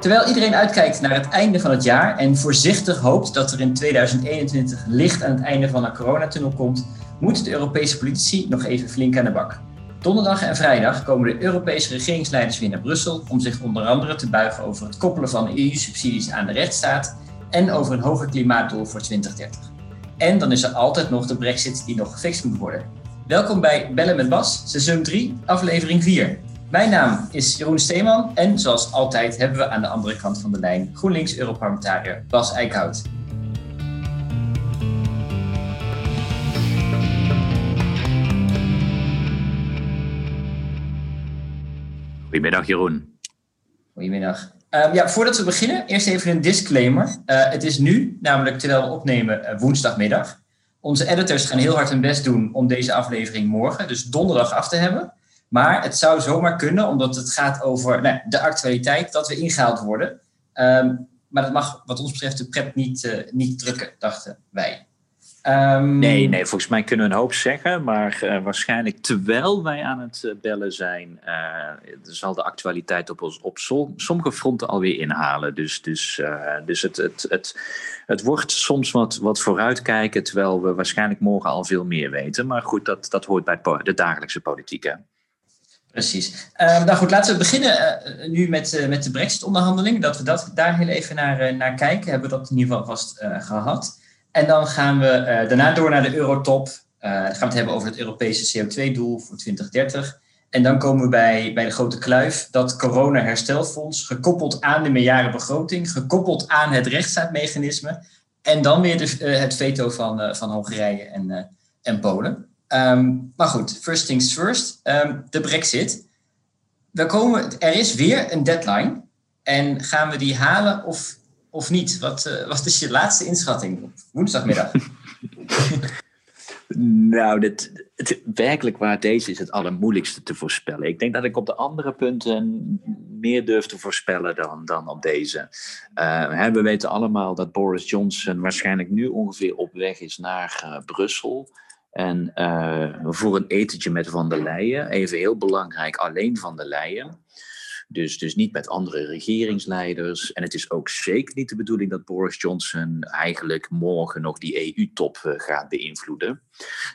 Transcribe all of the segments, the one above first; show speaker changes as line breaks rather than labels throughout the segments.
Terwijl iedereen uitkijkt naar het einde van het jaar en voorzichtig hoopt dat er in 2021 licht aan het einde van de coronatunnel komt, moeten de Europese politici nog even flink aan de bak. Donderdag en vrijdag komen de Europese regeringsleiders weer naar Brussel om zich onder andere te buigen over het koppelen van EU-subsidies aan de rechtsstaat en over een hoger klimaatdoel voor 2030. En dan is er altijd nog de brexit die nog gefixt moet worden. Welkom bij Bellen met Bas, seizoen 3, aflevering 4. Mijn naam is Jeroen Steeman en zoals altijd hebben we aan de andere kant van de lijn GroenLinks-Europarlementariër Bas Eickhout.
Goedemiddag Jeroen.
Goedemiddag. Um, ja, voordat we beginnen, eerst even een disclaimer. Uh, het is nu, namelijk terwijl we opnemen, uh, woensdagmiddag. Onze editors gaan heel hard hun best doen om deze aflevering morgen, dus donderdag, af te hebben. Maar het zou zomaar kunnen, omdat het gaat over nou, de actualiteit, dat we ingehaald worden. Um, maar dat mag, wat ons betreft, de pret niet, uh, niet drukken, dachten wij.
Um, nee, nee, volgens mij kunnen we een hoop zeggen, maar uh, waarschijnlijk terwijl wij aan het uh, bellen zijn, zal de actualiteit op, ons, op sommige fronten alweer inhalen. Dus, dus, dus het, het, het, het wordt soms wat, wat vooruitkijken, terwijl we waarschijnlijk morgen al veel meer weten. Maar goed, dat, dat hoort bij de dagelijkse politiek. Hè?
Precies. Uh, nou goed, laten we beginnen uh, nu met, uh, met de Brexit-onderhandeling. Dat we dat, daar heel even naar, naar kijken. Hebben we dat in ieder geval vast gehad. En dan gaan we daarna door naar de Eurotop. dan gaan we het hebben over het Europese CO2-doel voor 2030. En dan komen we bij, bij de grote kluif, dat corona-herstelfonds, gekoppeld aan de meerjarenbegroting, gekoppeld aan het rechtsstaatmechanisme. En dan weer de, het veto van, van Hongarije en, en Polen. Um, maar goed, first things first. Um, de Brexit. We komen, er is weer een deadline. En gaan we die halen of, of niet? Wat, uh, wat is je laatste inschatting woensdagmiddag?
nou, dit, het, werkelijk waar deze is het allermoeilijkste te voorspellen. Ik denk dat ik op de andere punten meer durf te voorspellen dan, dan op deze. Uh, we weten allemaal dat Boris Johnson waarschijnlijk nu ongeveer op weg is naar uh, Brussel. En uh, voor een etentje met Van der Leyen, even heel belangrijk, alleen Van der Leyen. Dus, dus niet met andere regeringsleiders. En het is ook zeker niet de bedoeling dat Boris Johnson eigenlijk morgen nog die EU-top uh, gaat beïnvloeden.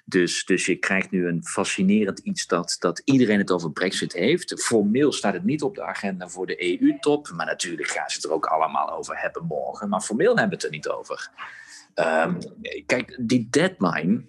Dus, dus je krijgt nu een fascinerend iets dat, dat iedereen het over Brexit heeft. Formeel staat het niet op de agenda voor de EU-top. Maar natuurlijk gaan ze het er ook allemaal over hebben morgen. Maar formeel hebben we het er niet over. Um, kijk, die deadline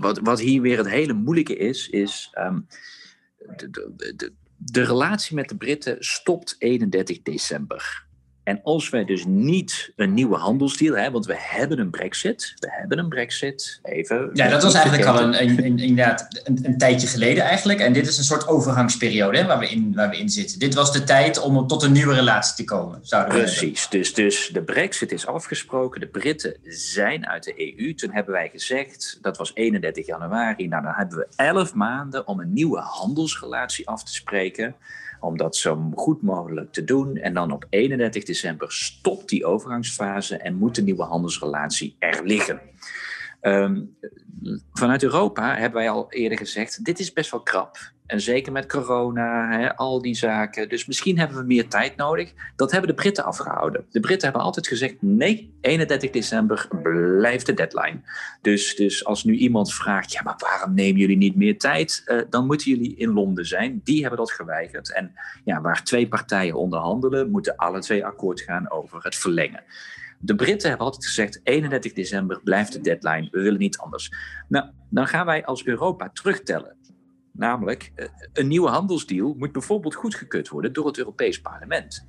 wat, wat hier weer het hele moeilijke is, is de, de, de, de relatie met de Britten stopt 31 december. En als wij dus niet een nieuwe handelsdeal hebben, want we hebben een brexit, we hebben een brexit, even...
Ja, dat was eigenlijk al een, een, een, inderdaad een, een, tijdje geleden eigenlijk. En dit is een soort overgangsperiode hè, waar, we in, waar we in zitten. Dit was de tijd om tot een nieuwe relatie te komen, zouden
we Precies, dus, dus de brexit is afgesproken, de Britten zijn uit de EU. Toen hebben wij gezegd, dat was 31 januari, nou dan hebben we 11 maanden om een nieuwe handelsrelatie af te spreken om dat zo goed mogelijk te doen. En dan op 31 december stopt die overgangsfase en moet de nieuwe handelsrelatie er liggen. Um, vanuit Europa hebben wij al eerder gezegd: dit is best wel krap. En zeker met corona, al die zaken. Dus misschien hebben we meer tijd nodig. Dat hebben de Britten afgehouden. De Britten hebben altijd gezegd: nee, 31 december blijft de deadline. Dus, dus als nu iemand vraagt: ja, maar waarom nemen jullie niet meer tijd? Uh, dan moeten jullie in Londen zijn. Die hebben dat geweigerd. En ja, waar twee partijen onderhandelen, moeten alle twee akkoord gaan over het verlengen. De Britten hebben altijd gezegd: 31 december blijft de deadline, we willen niet anders. Nou, dan gaan wij als Europa terugtellen. Namelijk, eh, een nieuwe handelsdeal moet bijvoorbeeld goedgekeurd worden door het Europees Parlement.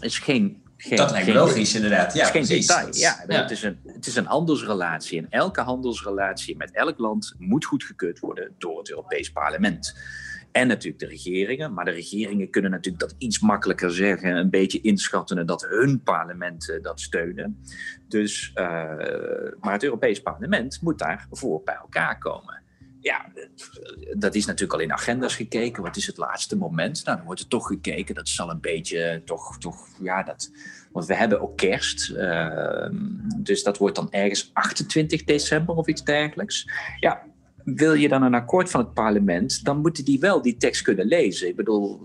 Is geen. geen
dat lijkt me logisch, inderdaad. Ja,
het is geen detail. Ja, ja. Het, is een, het is een handelsrelatie. En elke handelsrelatie met elk land moet goedgekeurd worden door het Europees Parlement. En natuurlijk de regeringen. Maar de regeringen kunnen natuurlijk dat iets makkelijker zeggen. Een beetje inschatten dat hun parlementen dat steunen. Dus, uh, maar het Europees Parlement moet daarvoor bij elkaar komen. Ja, dat is natuurlijk al in agenda's gekeken. Wat is het laatste moment? Nou, dan wordt er toch gekeken. Dat zal een beetje toch, toch ja, dat. Want we hebben ook kerst. Uh, dus dat wordt dan ergens 28 december of iets dergelijks. Ja, wil je dan een akkoord van het parlement, dan moeten die wel die tekst kunnen lezen. Ik bedoel,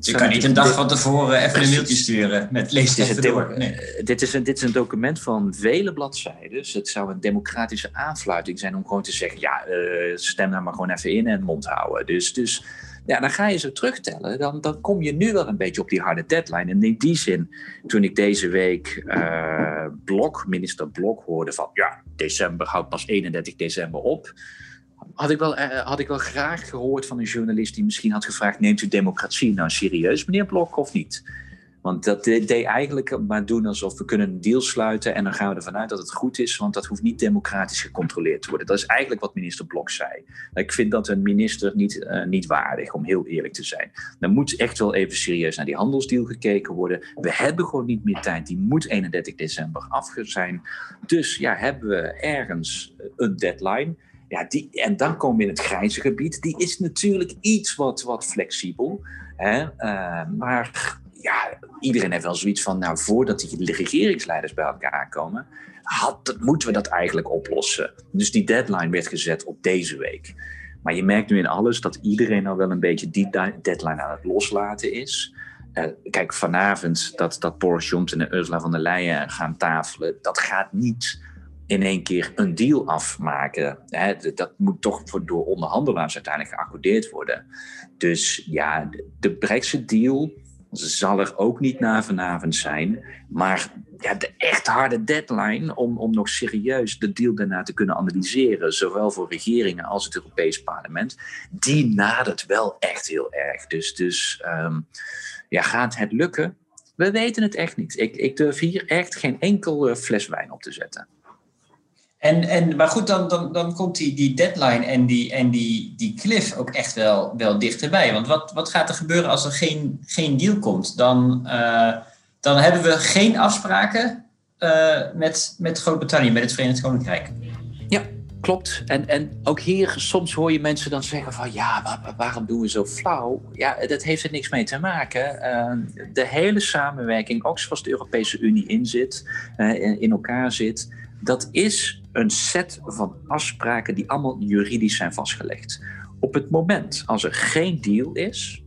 je kan niet een dag van tevoren even een mailtje sturen met lees dit door.
Nee. Dit, is een, dit is een document van vele bladzijden. Dus het zou een democratische aanfluiting zijn om gewoon te zeggen: ja, uh, stem daar maar gewoon even in en mond houden. Dus, dus ja, dan ga je ze terugtellen. Dan, dan kom je nu wel een beetje op die harde deadline. En in die zin, toen ik deze week uh, Blok, minister Blok hoorde van ja, december houdt pas 31 december op had ik, wel, eh, had ik wel graag gehoord van een journalist die misschien had gevraagd: neemt u democratie nou serieus, meneer Blok, of niet? Want dat deed eigenlijk maar doen alsof we kunnen een deal sluiten en dan gaan we ervan uit dat het goed is, want dat hoeft niet democratisch gecontroleerd te worden. Dat is eigenlijk wat minister Blok zei. Ik vind dat een minister niet, uh, niet waardig, om heel eerlijk te zijn. Er moet echt wel even serieus naar die handelsdeal gekeken worden. We hebben gewoon niet meer tijd. Die moet 31 december af zijn. Dus ja, hebben we ergens een deadline. Ja, die, en dan komen we in het grijze gebied. Die is natuurlijk iets wat, wat flexibel. Hè? Uh, maar ja, iedereen heeft wel zoiets van, nou, voordat die regeringsleiders bij elkaar komen, had, moeten we dat eigenlijk oplossen. Dus die deadline werd gezet op deze week. Maar je merkt nu in alles dat iedereen nou wel een beetje die deadline aan het loslaten is. Uh, kijk, vanavond dat, dat Boris Johnson en Ursula von der Leyen gaan tafelen, dat gaat niet in één keer een deal afmaken. Hè, dat moet toch door onderhandelaars uiteindelijk geaccordeerd worden. Dus ja, de Brexit-deal zal er ook niet na vanavond zijn. Maar ja, de echt harde deadline om, om nog serieus de deal daarna te kunnen analyseren, zowel voor regeringen als het Europees Parlement, die nadert wel echt heel erg. Dus, dus um, ja, gaat het lukken? We weten het echt niet. Ik, ik durf hier echt geen enkel uh, fles wijn op te zetten.
En, en, maar goed, dan, dan, dan komt die, die deadline en, die, en die, die cliff ook echt wel, wel dichterbij. Want wat, wat gaat er gebeuren als er geen, geen deal komt? Dan, uh, dan hebben we geen afspraken uh, met, met Groot-Brittannië, met het Verenigd Koninkrijk.
Ja, klopt. En, en ook hier, soms hoor je mensen dan zeggen van... ja, waarom doen we zo flauw? Ja, dat heeft er niks mee te maken. Uh, de hele samenwerking, ook zoals de Europese Unie in zit, in elkaar zit... dat is een set van afspraken die allemaal juridisch zijn vastgelegd. Op het moment als er geen deal is,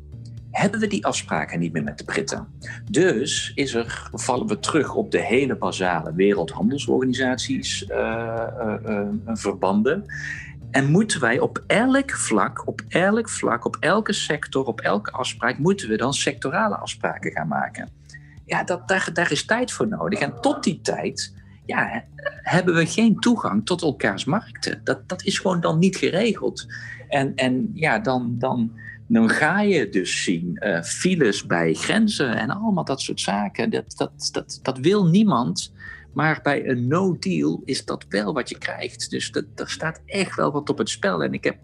hebben we die afspraken niet meer met de Britten. Dus is er, vallen we terug op de hele basale wereldhandelsorganisaties uh, uh, uh, verbanden. En moeten wij op elk vlak, op elk vlak, op elke sector, op elke afspraak, moeten we dan sectorale afspraken gaan maken. Ja, dat, daar is tijd voor nodig. En tot die tijd ja, hebben we geen toegang tot elkaars markten. Dat, dat is gewoon dan niet geregeld. En, en ja, dan, dan, dan ga je dus zien uh, files bij grenzen en allemaal dat soort zaken. Dat, dat, dat, dat wil niemand. Maar bij een no-deal is dat wel wat je krijgt. Dus dat, er staat echt wel wat op het spel. En ik heb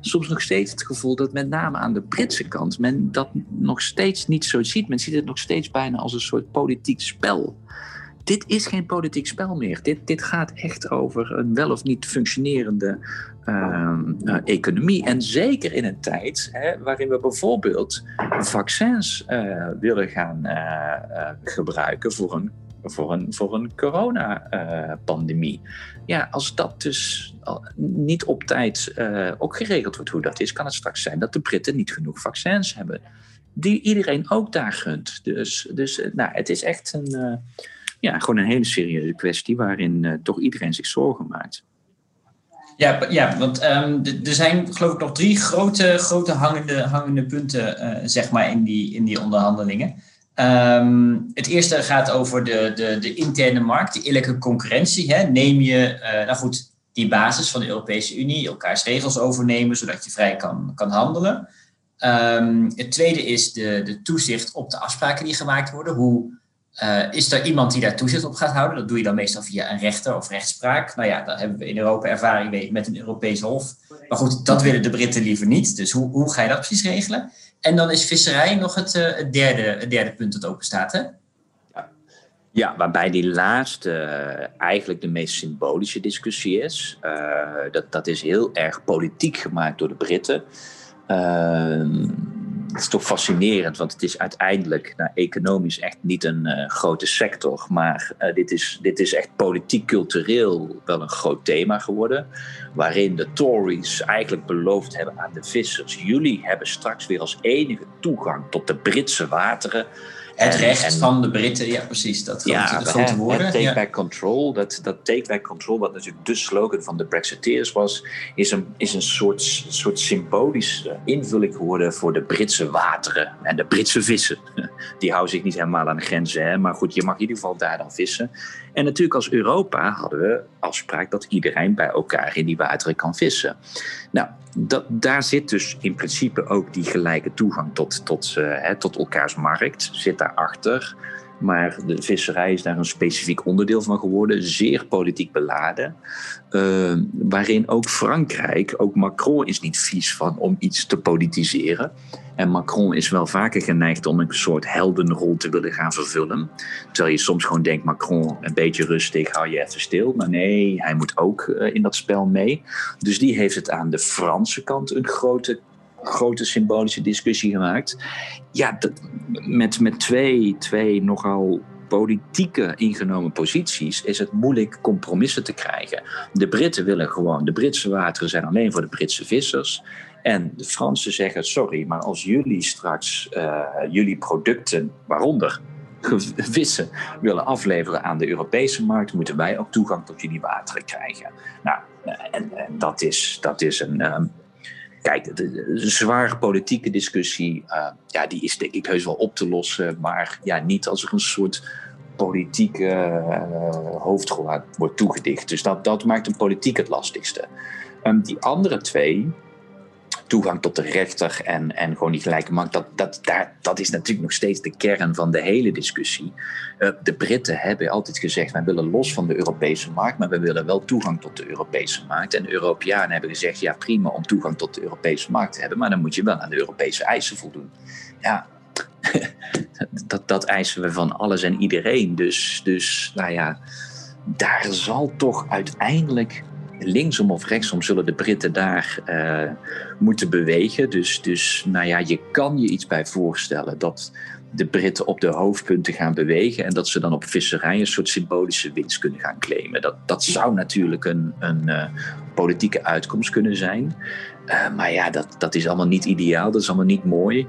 soms nog steeds het gevoel dat met name aan de Britse kant men dat nog steeds niet zo ziet. Men ziet het nog steeds bijna als een soort politiek spel dit is geen politiek spel meer. Dit, dit gaat echt over een wel of niet functionerende uh, uh, economie. En zeker in een tijd hè, waarin we bijvoorbeeld vaccins uh, willen gaan eh, gebruiken voor een, voor een, voor een coronapandemie. ja, als dat dus niet op tijd ook geregeld wordt hoe dat is, kan het straks zijn dat de Britten niet genoeg vaccins hebben. Die iedereen ook daar gunt. Dus, dus nou, het is echt een ja, gewoon een hele serieuze kwestie waarin uh, toch iedereen zich zorgen maakt.
Ja, ja want um, er zijn geloof ik nog drie grote, grote hangende, hangende punten uh, zeg maar in die, in die onderhandelingen. Um, het eerste gaat over de, de, de interne markt, de eerlijke concurrentie. Hè. Neem je, uh, nou goed, die basis van de Europese Unie, elkaars regels overnemen, zodat je vrij kan, kan handelen. Um, het tweede is de, de toezicht op de afspraken die gemaakt worden. Hoe uh, is er iemand die daar toezicht op gaat houden? Dat doe je dan meestal via een rechter of rechtspraak. Nou ja, daar hebben we in Europa ervaring mee met een Europees Hof. Maar goed, dat willen de Britten liever niet. Dus hoe, hoe ga je dat precies regelen? En dan is visserij nog het, uh, het, derde, het derde punt dat open staat, hè?
Ja, waarbij die laatste uh, eigenlijk de meest symbolische discussie is. dat, dat is heel erg politiek gemaakt door de Britten. Ehm, het is toch fascinerend, want het is uiteindelijk nou, economisch echt niet een uh, grote sector. Maar uh, dit, is, dit is echt politiek-cultureel wel een groot thema geworden. Waarin de Tories eigenlijk beloofd hebben aan de vissers: jullie hebben straks weer als enige toegang tot de Britse wateren.
Het recht van de Britten, ja precies, dat
ja,
de grote woorden.
take back control, dat, dat take back control, wat natuurlijk de slogan van de Brexiteers was, is een, is een soort, soort symbolische invulling geworden voor de Britse wateren en de Britse vissen. Die houden zich niet helemaal aan de grenzen, hè? maar goed, je mag in ieder geval daar dan vissen. En natuurlijk als Europa hadden we afspraak dat iedereen bij elkaar in die wateren kan vissen. Nou, dat, daar zit dus in principe ook die gelijke toegang tot, tot, uh, hè, tot elkaars markt, zit daarachter. Maar de visserij is daar een specifiek onderdeel van geworden, zeer politiek beladen. Uh, waarin ook Frankrijk, ook Macron is niet vies van om iets te politiseren. En Macron is wel vaker geneigd om een soort heldenrol te willen gaan vervullen. Terwijl je soms gewoon denkt, Macron, een beetje rustig, hou je even stil. Maar nee, hij moet ook uh, in dat spel mee. Dus die heeft het aan de Franse kant een grote grote symbolische discussie gemaakt. Ja, met, met twee, twee nogal politieke ingenomen posities is het moeilijk compromissen te krijgen. De Britten willen gewoon, de Britse wateren zijn alleen voor de Britse vissers. En de Fransen zeggen: sorry, maar als jullie straks uh, jullie producten, waaronder vissen, willen afleveren aan de Europese markt, moeten wij ook toegang tot jullie wateren krijgen. Nou, en, en dat, is, dat is een. Um, Kijk, de, zware politieke discussie, uh, ja, die is denk ik heus wel op te lossen, maar ja, niet als er een soort politieke uh, hoofdrol wordt toegedicht. Dus dat, dat maakt een politiek het lastigste. Um, die andere twee, toegang tot de rechter en, en gewoon die gelijke markt, dat, dat, dat is natuurlijk nog steeds de kern van de hele discussie. Uh, de Britten hebben altijd gezegd, wij willen los van de Europese markt, maar we willen wel toegang tot de Europese markt. En de Europeanen hebben gezegd, ja prima om toegang tot de Europese markt te hebben, maar dan moet je wel aan de Europese eisen voldoen. Ja, dat, dat eisen we van alles en iedereen. Dus, dus nou ja, daar zal toch uiteindelijk linksom of rechtsom zullen de Britten daar uh, moeten bewegen. Dus, dus nou ja, je kan je iets bij voorstellen dat de Britten op de hoofdpunten gaan bewegen en dat ze dan op visserij een soort symbolische winst kunnen gaan claimen. Dat, dat zou natuurlijk een, een uh, politieke uitkomst kunnen zijn. Uh, maar ja, dat, dat is allemaal niet ideaal, dat is allemaal niet mooi.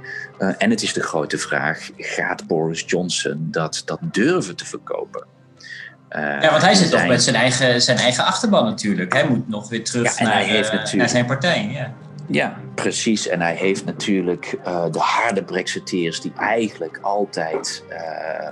En het is de grote vraag: gaat Boris Johnson dat, dat durven te verkopen?
Uh, ja, want hij zit zijn... toch met zijn eigen, zijn eigen achterban natuurlijk. Hij moet nog weer terug ja, naar, natuurlijk... naar zijn partij. Ja.
Ja, precies. En hij heeft natuurlijk uh, de harde Brexiteers die eigenlijk altijd uh,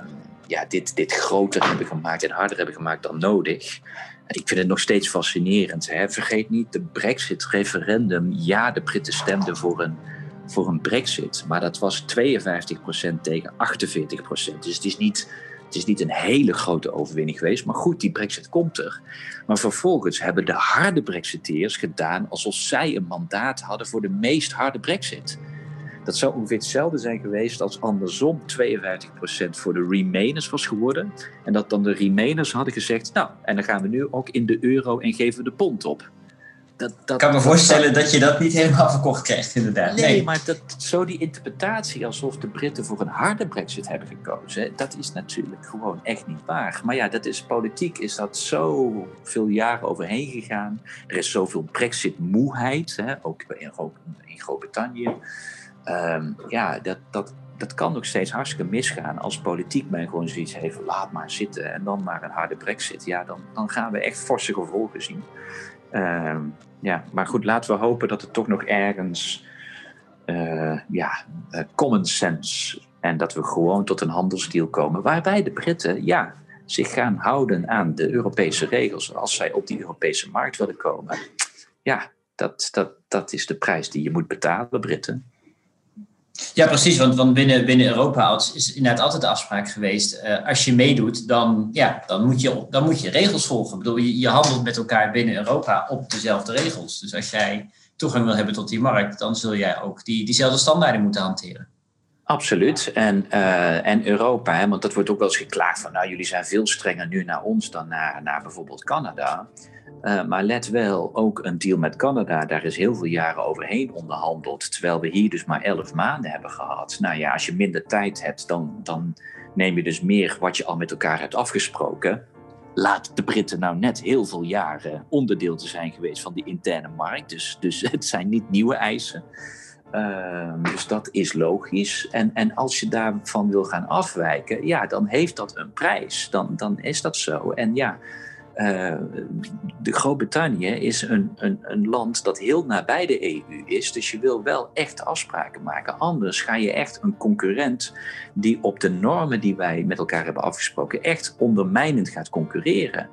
ja, dit, dit groter hebben gemaakt en harder hebben gemaakt dan nodig. Ik vind het nog steeds fascinerend. Hè? Vergeet niet, de Brexit-referendum. Ja, de Britten stemden voor een, voor een Brexit. Maar dat was 52% tegen 48%. Dus het is niet het is niet een hele grote overwinning geweest, maar goed, die brexit komt er. Maar vervolgens hebben de harde brexiteers gedaan alsof zij een mandaat hadden voor de meest harde brexit. Dat zou ongeveer hetzelfde zijn geweest als andersom 52% voor de Remainers was geworden. En dat dan de Remainers hadden gezegd, nou, en dan gaan we nu ook in de euro en geven we de pond op
dat, dat, ik kan me voorstellen dat, je dat niet helemaal verkocht krijgt, inderdaad.
Nee, nee, maar dat, zo die interpretatie alsof de Britten voor een harde brexit hebben gekozen, dat is natuurlijk gewoon echt niet waar. Maar ja, dat is politiek, is dat zo veel jaren overheen gegaan. Er is zoveel brexit-moeheid, hè, ook in, in Groot-Brittannië. Um, ja, dat, dat, dat kan nog steeds hartstikke misgaan als politiek men gewoon zoiets heeft, laat maar zitten en dan maar een harde brexit. Ja, dan, dan gaan we echt forse gevolgen zien. Uh, ja, maar goed, laten we hopen dat het toch nog ergens uh, ja, uh, common sense en dat we gewoon tot een handelsdeal komen waarbij de Britten ja, zich gaan houden aan de Europese regels als zij op die Europese markt willen komen. Ja, dat, dat, dat is de prijs die je moet betalen, Britten.
Ja, precies. Want, want binnen, binnen Europa is inderdaad altijd de afspraak geweest. Uh, als je meedoet, dan, ja, dan, moet je, dan moet je regels volgen. Bedoel, je, je handelt met elkaar binnen Europa op dezelfde regels. Dus als jij toegang wil hebben tot die markt, dan zul jij ook die, diezelfde standaarden moeten hanteren.
Absoluut. En, uh, en Europa, hè, want dat wordt ook wel eens geklaagd van, nou, jullie zijn veel strenger nu naar ons dan naar, naar bijvoorbeeld Canada. Uh, maar let wel, ook een deal met Canada, daar is heel veel jaren overheen onderhandeld. Terwijl we hier dus maar elf maanden hebben gehad. Nou ja, als je minder tijd hebt, dan, dan neem je dus meer wat je al met elkaar hebt afgesproken. Laat de Britten nou net heel veel jaren onderdeel te zijn geweest van die interne markt. Dus, dus het zijn niet nieuwe eisen. Uh, dus dat is logisch. En, en als je daarvan wil gaan afwijken, ja, dan heeft dat een prijs. Dan, dan is dat zo. En ja, uh, de Groot-Brittannië is een, een, een land dat heel nabij de EU is. Dus je wil wel echt afspraken maken. Anders ga je echt een concurrent die op de normen die wij met elkaar hebben afgesproken echt ondermijnend gaat concurreren.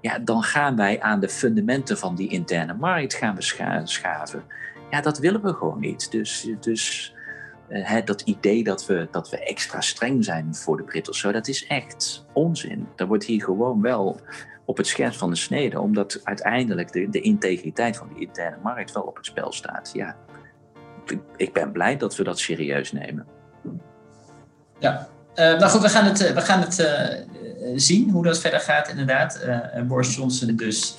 Ja, dan gaan wij aan de fundamenten van die interne markt gaan schaven. Ja, dat willen we gewoon niet. Dus, dus uh, dat idee dat we, dat we extra streng zijn voor de Britten zo, dat is echt onzin. Er wordt hier gewoon wel op het scherm van de snede, omdat uiteindelijk de, de integriteit van die interne markt wel op het spel staat. Ja, ik ben blij dat we dat serieus nemen.
Ja, uh, nou goed, we gaan het, eh, we gaan het uh, zien hoe dat verder gaat, inderdaad. Uh, Boris Johnson dus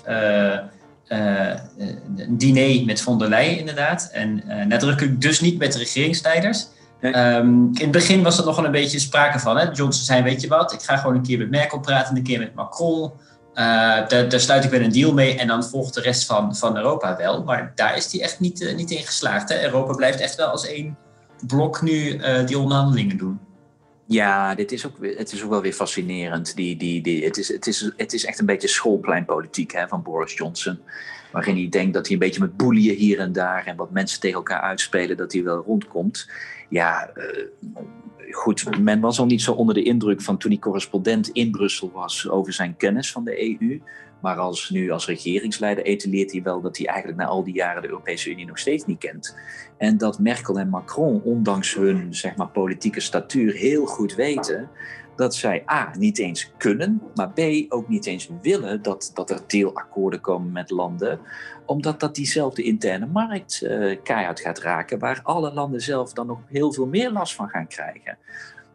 een diner met von der Leyen, inderdaad. En nadrukkelijk dus niet met de regeringsleiders. Nee. Um, in het begin was er nog wel een beetje sprake van. Hè? Johnson zei, weet je wat, ik ga gewoon een keer met Merkel praten, een keer met Macron. Uh, daar, sluit ik weer een deal mee en dan volgt de rest van, van Europa wel. Maar daar is hij echt niet, uh, niet in geslaagd. Hè? Europa blijft echt wel als één blok nu uh, die onderhandelingen doen.
Ja, dit is ook, het is ook wel weer fascinerend. Die, die, die, het, is, het, is, het is echt een beetje schoolpleinpolitiek hè, van Boris Johnson. Waarin hij denkt dat hij een beetje met boelien hier en daar en wat mensen tegen elkaar uitspelen, dat hij wel rondkomt. Ja, goed, men was al niet zo onder de indruk van toen hij correspondent in Brussel was over zijn kennis van de EU. Maar als nu als regeringsleider etaleert hij wel dat hij eigenlijk na al die jaren de Europese Unie nog steeds niet kent. En dat Merkel en Macron, ondanks hun zeg maar, politieke statuur, heel goed weten dat zij A, niet eens kunnen, maar B, ook niet eens willen dat, dat er deelakkoorden komen met landen, omdat dat diezelfde interne markt uh, keihard gaat raken, waar alle landen zelf dan nog heel veel meer last van gaan krijgen.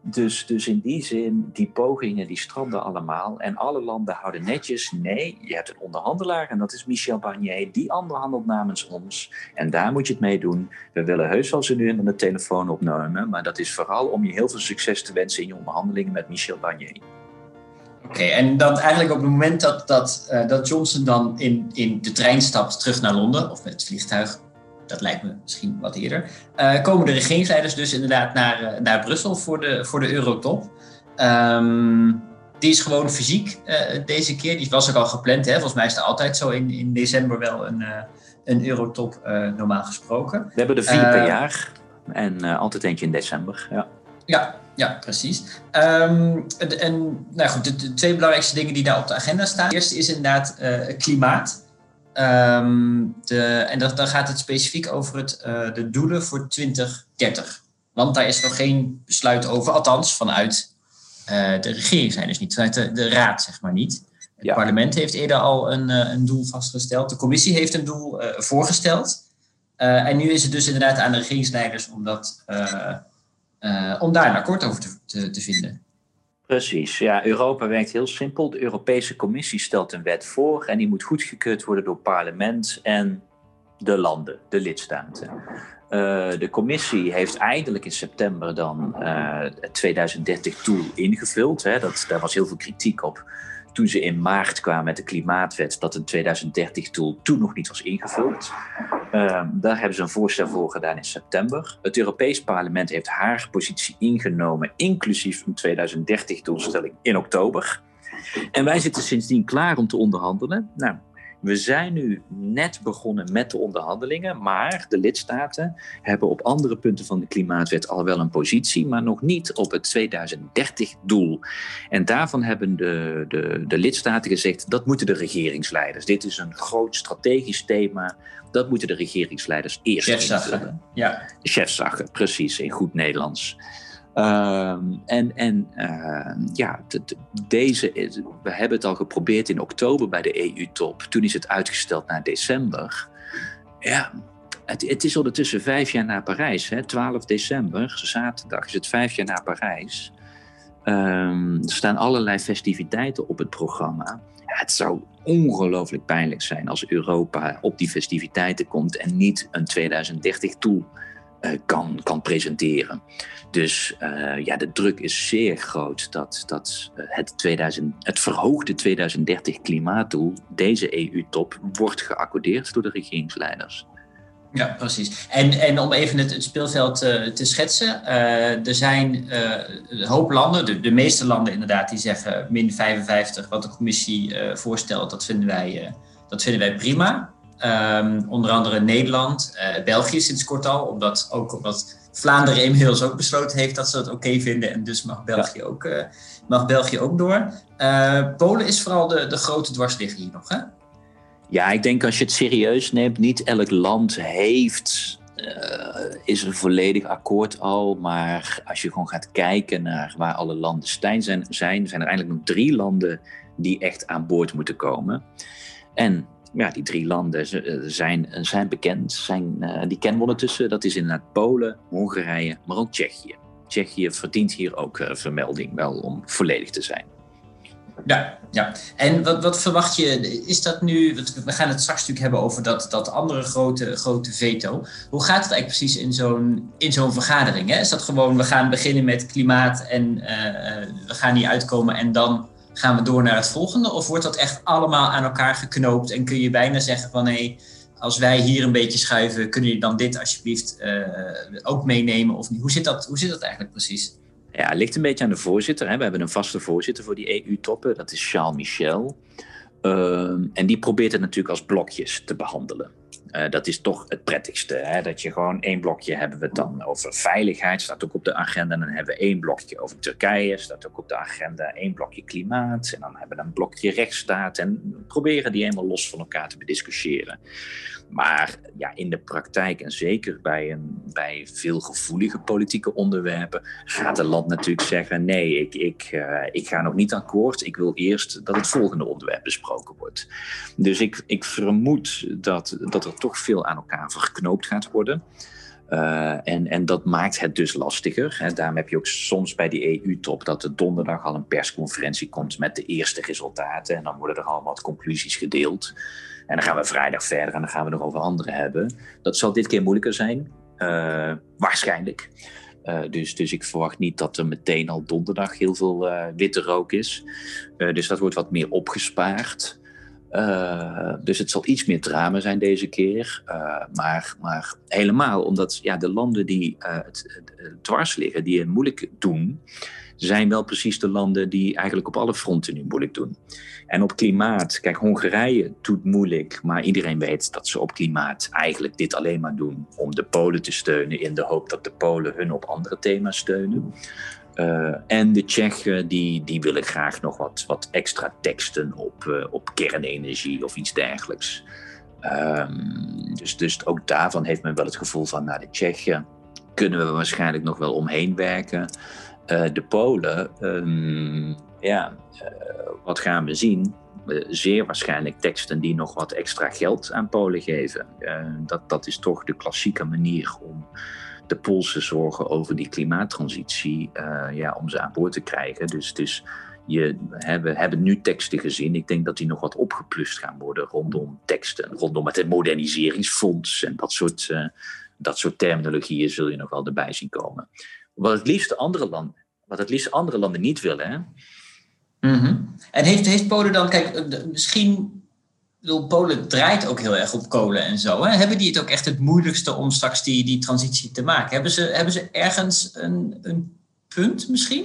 Dus, dus in die zin, die pogingen die stranden allemaal. En alle landen houden netjes. Nee, je hebt een onderhandelaar en dat is Michel Barnier. Die onderhandelt namens ons. En daar moet je het mee doen. We willen heus wel ze nu in de telefoon opnemen. Maar dat is vooral om je heel veel succes te wensen in je onderhandelingen met Michel Barnier.
Oké, en dan eigenlijk op het moment dat, dat, uh, dat Johnson dan in, in de trein stapt terug naar Londen, of met het vliegtuig, dat lijkt me misschien wat eerder, uh, komen de regeringsleiders dus inderdaad naar, uh, naar Brussel voor de, voor de Eurotop. Um, die is gewoon fysiek uh, deze keer. Die was ook al gepland. Hè? Volgens mij is het altijd zo in, in december wel een, een Eurotop normaal gesproken.
We hebben er vier per jaar. En altijd eentje in december. Ja,
ja, ja precies. Um, en nou goed, de, de, twee belangrijkste dingen die daar op de agenda staan. Eerst is inderdaad klimaat. Um, de, en dan, dan gaat het specifiek over het, uh, de doelen voor 2030. Want daar is nog geen besluit over, althans vanuit uh, de regering zijn dus niet, vanuit de, de raad zeg maar niet. Het ja. parlement heeft eerder al een, uh, een doel vastgesteld. De commissie heeft een doel voorgesteld. en nu is het dus inderdaad aan de regeringsleiders om, dat, om daar een akkoord over te, te, te vinden.
Precies, ja, Europa werkt heel simpel. De Europese Commissie stelt een wet voor en die moet goedgekeurd worden door parlement en de landen, de lidstaten. Uh, de commissie heeft eindelijk in september dan uh, het 2030-doel ingevuld. Hè. Dat, daar was heel veel kritiek op toen ze in maart kwamen met de klimaatwet, dat een 2030-doel toen nog niet was ingevuld. Uh, daar hebben ze een voorstel voor gedaan in september. Het Europees Parlement heeft haar positie ingenomen, inclusief een 2030-doelstelling in oktober. En wij zitten sindsdien klaar om te onderhandelen. Nou, we zijn nu net begonnen met de onderhandelingen, maar de lidstaten hebben op andere punten van de klimaatwet al wel een positie, maar nog niet op het 2030-doel. En daarvan hebben de, de, de lidstaten gezegd dat moeten de regeringsleiders. Dit is een groot strategisch thema. Dat moeten de regeringsleiders eerst
Chefzaggen. Ja.
Chefzaggen, precies, in goed Nederlands. Uh, en en uh, ja, deze, we hebben het al geprobeerd in oktober bij de EU-top. Toen is het uitgesteld naar december. Ja, het, het, is ondertussen vijf jaar na Parijs. Hè? 12 december, zaterdag, is het vijf jaar na Parijs. Um, er staan allerlei festiviteiten op het programma. het zou ongelooflijk pijnlijk zijn als Europa op die festiviteiten komt en niet een 2030-tool uh, kan, kan presenteren. Dus uh, ja, de druk is zeer groot dat, dat het, 2000, het verhoogde 2030 klimaatdoel, deze EU-top, wordt geaccordeerd door de regeringsleiders.
Ja, precies. En, en om even het, speelveld uh, te schetsen. Er zijn een hoop landen, de, de, meeste landen inderdaad, die zeggen min 55, wat de commissie voorstelt, dat vinden wij, dat vinden wij prima. Um, onder andere Nederland, België sinds kort al, omdat ook omdat Vlaanderen inmiddels ook besloten heeft dat ze dat oké okay vinden en dus mag België, ook, mag België ook door. Polen is vooral de, de grote dwarsligger hier nog, hè?
Ja, ik denk als je het serieus neemt, niet elk land heeft, uh, is een volledig akkoord al. Maar als je gewoon gaat kijken naar waar alle landen zijn, zijn, zijn er eigenlijk nog drie landen die echt aan boord moeten komen. En ja, die drie landen eh, zijn, zijn bekend, zijn, uh, die kennen we ondertussen. Dat is inderdaad Polen, Hongarije, maar ook Tsjechië. Tsjechië verdient hier ook vermelding, wel om volledig te zijn.
Ja, ja. En wat, wat verwacht je? Is dat nu, we gaan het straks natuurlijk hebben over dat, dat andere grote, grote veto. Hoe gaat het eigenlijk precies in zo'n, in zo'n vergadering? Hè? Is dat gewoon, we gaan beginnen met klimaat en we gaan niet uitkomen en dan gaan we door naar het volgende? Of wordt dat echt allemaal aan elkaar geknoopt en kun je bijna zeggen van hé, als wij hier een beetje schuiven, kunnen jullie dan dit alsjeblieft uh, ook meenemen of niet? Hoe zit dat, hoe zit dat eigenlijk precies?
Ja, het ligt een beetje aan de voorzitter. Hè. We hebben een vaste voorzitter voor die EU-toppen, dat is Charles Michel. Uh, en die probeert het natuurlijk als blokjes te behandelen. Uh, dat is toch het prettigste. Hè? Dat je gewoon één blokje hebben we dan over veiligheid, staat ook op de agenda. En dan hebben we één blokje over Turkije, staat ook op de agenda. Één blokje klimaat. En dan hebben we een blokje rechtsstaat. En proberen die helemaal los van elkaar te bediscussiëren. Maar ja, in de praktijk en zeker bij, een, bij veel gevoelige politieke onderwerpen gaat een land natuurlijk zeggen: nee, ik, ik, uh, ik ga nog niet akkoord. Ik wil eerst dat het volgende onderwerp besproken wordt. Dus ik, ik vermoed dat, dat er toch veel aan elkaar verknoopt gaat worden. Uh, en, en dat maakt het dus lastiger. Hè. Daarom heb je ook soms bij die EU-top dat er donderdag al een persconferentie komt met de eerste resultaten. En dan worden er allemaal wat conclusies gedeeld. En dan gaan we vrijdag verder en dan gaan we nog over andere hebben. Dat zal dit keer moeilijker zijn. Uh, waarschijnlijk. Uh, dus, dus ik verwacht niet dat er meteen al donderdag heel veel uh, witte rook is. dus dat wordt wat meer opgespaard. dus het zal iets meer drama zijn deze keer. maar, maar helemaal omdat ja, de landen die het, dwars liggen, die het moeilijk doen, zijn wel precies de landen die eigenlijk op alle fronten nu moeilijk doen. En op klimaat, kijk, Hongarije doet moeilijk, maar iedereen weet dat ze op klimaat eigenlijk dit alleen maar doen om de Polen te steunen in de hoop dat de Polen hun op andere thema's steunen. Uh, en de Tsjechen die, die willen graag nog wat, wat extra teksten op, uh, op kernenergie of iets dergelijks. Um, dus, dus ook daarvan heeft men wel het gevoel van, naar nou, de Tsjechen kunnen we waarschijnlijk nog wel omheen werken. Uh, de Polen, um, ja, uh, wat gaan we zien? Uh, zeer waarschijnlijk teksten die nog wat extra geld aan Polen geven. dat, dat is toch de klassieke manier om de Poolse zorgen over die klimaattransitie, ja, om ze aan boord te krijgen. Dus, dus je, we hebben nu teksten gezien. Ik denk dat die nog wat opgeplust gaan worden rondom teksten. Rondom het moderniseringsfonds en dat soort, dat soort terminologieën zul je nog wel erbij zien komen. Wat het liefst andere landen, wat het liefst andere landen niet willen. Hè?
Mm -hmm. En heeft, heeft Polen dan, kijk, eh, misschien bedoel, Polen draait ook heel erg op kolen en zo. Hè? Hebben die het ook echt het moeilijkste om straks die, die transitie te maken? Hebben ze, hebben ze ergens een, een punt misschien?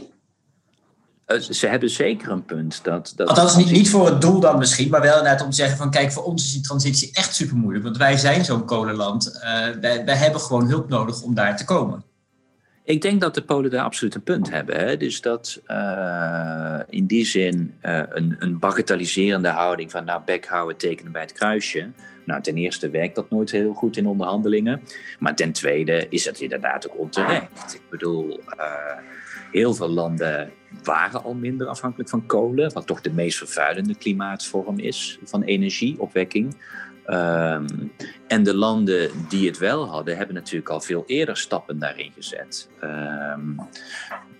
Eh, ze hebben zeker een punt. Dat,
dat Althans, niet, niet voor het doel dan misschien, maar wel inderdaad om te zeggen van kijk, voor ons is die transitie echt super moeilijk. Want wij zijn zo'n kolenland. Uh, wij, wij hebben gewoon hulp nodig om daar te komen.
Ik denk dat de Polen daar absoluut een punt hebben. Hè? Dus dat uh, in die zin uh, een, een bagatelliserende houding van nou bek houden, tekenen bij het kruisje. Nou, ten eerste werkt dat nooit heel goed in onderhandelingen. Maar ten tweede is het inderdaad ook onterecht. Ik bedoel, uh, heel veel landen waren al minder afhankelijk van kolen, wat toch de meest vervuilende klimaatvorm is van energieopwekking. Um, en de landen die het wel hadden, hebben natuurlijk al veel eerder stappen daarin gezet. Um,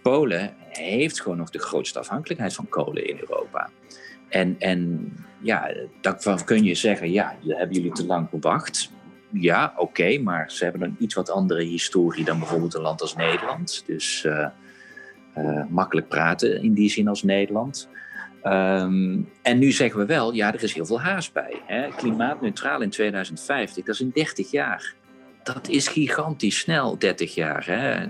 Polen heeft gewoon nog de grootste afhankelijkheid van kolen in Europa. En, en ja, dan kun je zeggen, ja, hebben jullie te lang gewacht. Ja, oké, maar ze hebben een iets wat andere historie dan bijvoorbeeld een land als Nederland. Dus uh, uh, makkelijk praten in die zin als Nederland. Um, en nu zeggen we wel, ja, er is heel veel haast bij. Hè? Klimaatneutraal in 2050, dat is in 30 jaar dat is gigantisch snel, 30 jaar. Hè?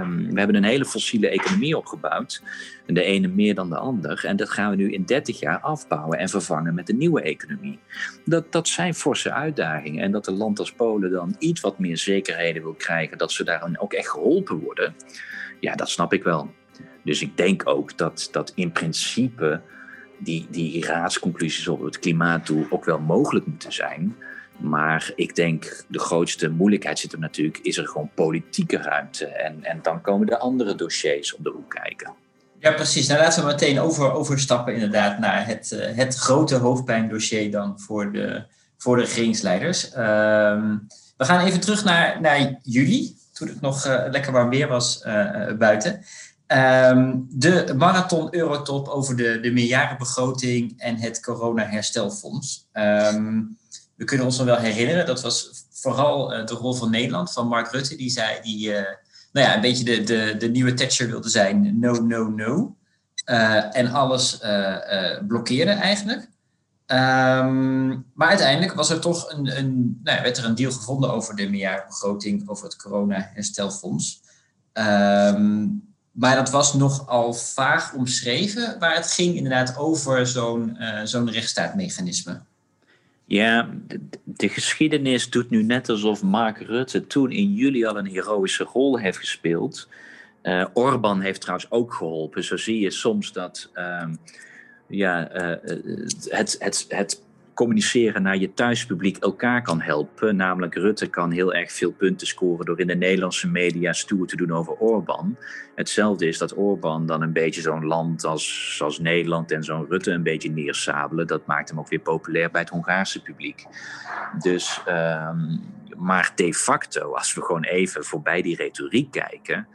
Um, we hebben een hele fossiele economie opgebouwd. De ene meer dan de ander. En dat gaan we nu in 30 jaar afbouwen en vervangen met een nieuwe economie. Dat, dat zijn forse uitdagingen. En dat een land als Polen dan iets wat meer zekerheden wil krijgen, dat ze daarin ook echt geholpen worden. Ja, dat snap ik wel. Dus ik denk ook dat, dat in principe die, die raadsconclusies over het klimaatdoel ook wel mogelijk moeten zijn. Maar ik denk de grootste moeilijkheid zit er natuurlijk, is er gewoon politieke ruimte. En, en dan komen de andere dossiers op de hoek kijken.
Ja, precies. Nou, laten we meteen over, overstappen inderdaad naar het, uh, het grote hoofdpijndossier dan voor de, voor de regeringsleiders. Uh, we gaan even terug naar, naar juli, toen het nog uh, lekker warm weer was uh, buiten. Um, de marathon Eurotop over de, de meerjarenbegroting en het corona-herstelfonds. Um, we kunnen ons nog wel herinneren, dat was vooral uh, de rol van Nederland, van Mark Rutte, die zei, die uh, nou ja, een beetje de, de, de nieuwe Thatcher wilde zijn, no, no, no. Uh, en alles blokkeerde eigenlijk. Um, maar uiteindelijk was er toch een, een, nou werd er een deal gevonden over de meerjarenbegroting, over het corona-herstelfonds. Um, maar dat was nogal vaag omschreven, waar het ging inderdaad over zo'n zo'n rechtsstaatmechanisme.
Ja, de, de, geschiedenis doet nu net alsof Mark Rutte toen in juli al een heroïsche rol heeft gespeeld. Uh, Orbán heeft trouwens ook geholpen. Zo zie je soms dat uh, ja, uh, het, het, het communiceren naar je thuispubliek elkaar kan helpen. Namelijk Rutte kan heel erg veel punten scoren door in de Nederlandse media stoer te doen over Orbán. Hetzelfde is dat Orbán dan een beetje zo'n land als, als Nederland en zo'n Rutte een beetje neersabelen. Dat maakt hem ook weer populair bij het Hongaarse publiek. Dus, um, maar de facto, als we gewoon even voorbij die retoriek kijken,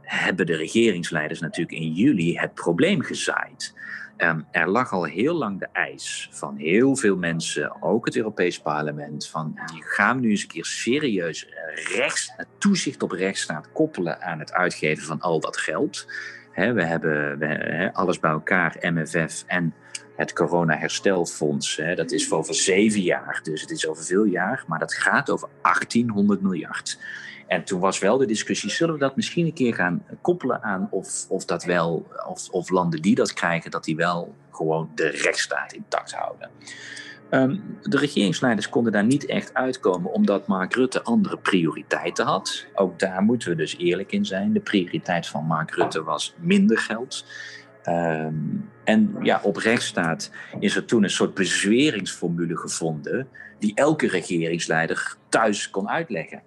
hebben de regeringsleiders natuurlijk in juli het probleem gezaaid. Um, er lag al heel lang de eis van heel veel mensen, ook het Europees Parlement, van die gaan nu eens een keer serieus rechts, toezicht op rechtsstaat koppelen aan het uitgeven van al dat geld. We hebben we, alles bij elkaar, MFF en het corona-herstelfonds. dat is voor over zeven jaar, dus het is over veel jaar, maar dat gaat over 1800 miljard. En toen was wel de discussie, zullen we dat misschien een keer gaan koppelen aan of, of dat wel, of, of landen die dat krijgen, dat die wel gewoon de rechtsstaat intact houden. Um, de regeringsleiders konden daar niet echt uitkomen omdat Mark Rutte andere prioriteiten had. Ook daar moeten we dus eerlijk in zijn. De prioriteit van Mark Rutte was minder geld. Um, en ja, op rechtsstaat is er toen een soort bezweringsformule gevonden die elke regeringsleider thuis kon uitleggen.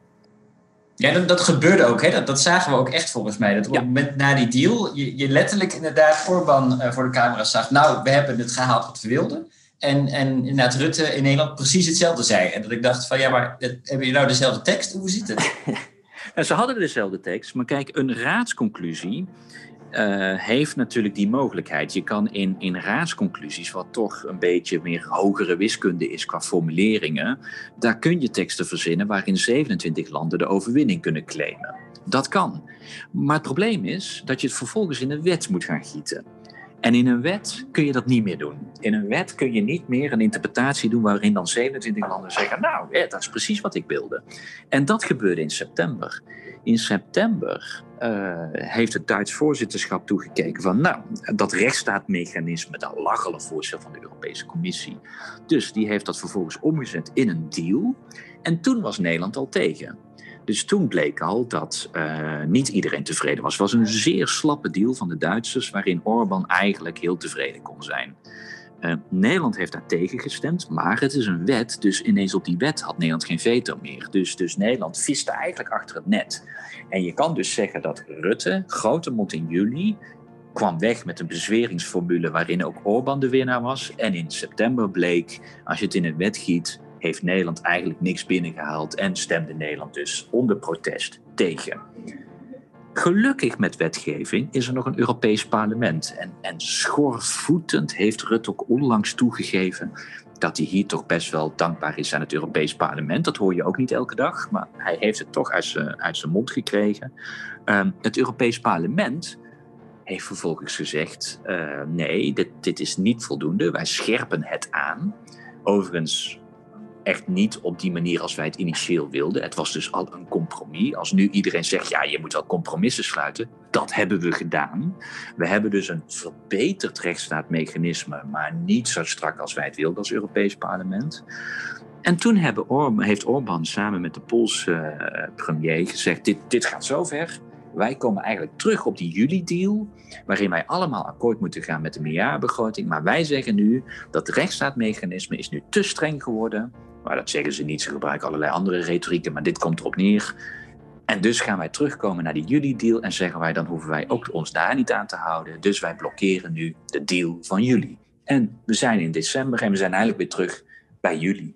Ja, dat, dat gebeurde ook. Hè? Dat, dat zagen we ook echt volgens mij. Dat op het moment na die deal je, je letterlijk inderdaad Orbán uh, voor de camera zag. Nou, we hebben het gehaald wat we wilden. En, en inderdaad Rutte in Nederland precies hetzelfde zei. En dat ik dacht van ja, maar hebben jullie nou dezelfde tekst? Hoe zit het?
en ze hadden dezelfde tekst. Maar kijk, een raadsconclusie uh, heeft natuurlijk die mogelijkheid. Je kan in, in raadsconclusies, wat toch een beetje meer hogere wiskunde is qua formuleringen, daar kun je teksten verzinnen waarin 27 landen de overwinning kunnen claimen. Dat kan. Maar het probleem is dat je het vervolgens in een wet moet gaan gieten. En in een wet kun je dat niet meer doen. In een wet kun je niet meer een interpretatie doen waarin dan 27 landen zeggen: Nou, dat is precies wat ik wilde. En dat gebeurde in september. In september uh, heeft het Duits voorzitterschap toegekeken van, nou, dat rechtsstaatmechanisme, dat een voorstel van de Europese Commissie. Dus die heeft dat vervolgens omgezet in een deal. En toen was Nederland al tegen. Dus toen bleek al dat uh, niet iedereen tevreden was. Het was een zeer slappe deal van de Duitsers, waarin Orbán eigenlijk heel tevreden kon zijn. Uh, Nederland heeft daar tegen gestemd, maar het is een wet, dus ineens op die wet had Nederland geen veto meer. Dus, dus Nederland viste eigenlijk achter het net. En je kan dus zeggen dat Rutte, grote mond in juli, kwam weg met een bezweringsformule waarin ook Orbán de winnaar was. En in september bleek, als je het in een wet giet, heeft Nederland eigenlijk niks binnengehaald en stemde Nederland dus onder protest tegen. Gelukkig met wetgeving is er nog een Europees parlement. En, en heeft Rutte ook onlangs toegegeven dat hij hier toch best wel dankbaar is aan het Europees parlement. Dat hoor je ook niet elke dag, maar hij heeft het toch uit zijn, uit zijn mond gekregen. Ehm, het Europees parlement heeft vervolgens gezegd: uh, nee, dit, dit is niet voldoende. Wij scherpen het aan. Overigens echt niet op die manier als wij het initieel wilden. Het was dus al een compromis. Als nu iedereen zegt, ja, je moet wel compromissen sluiten. Dat hebben we gedaan. We hebben dus een verbeterd rechtsstaatmechanisme, maar niet zo strak als wij het wilden als Europees parlement. En toen hebben heeft Orbán samen met de Poolse uh, premier gezegd, dit, dit gaat zo ver. Wij komen eigenlijk terug op die juli-deal, waarin wij allemaal akkoord moeten gaan met de meerjarenbegroting. Maar wij zeggen nu dat het rechtsstaatmechanisme is nu te streng geworden. Maar dat zeggen ze niet, ze gebruiken allerlei andere retorieken, maar dit komt erop neer. En dus gaan wij terugkomen naar die juli-deal en zeggen wij, dan hoeven wij ook ons daar niet aan te houden. Dus wij blokkeren nu de deal van juli. En we zijn in december en we zijn eigenlijk weer terug bij juli.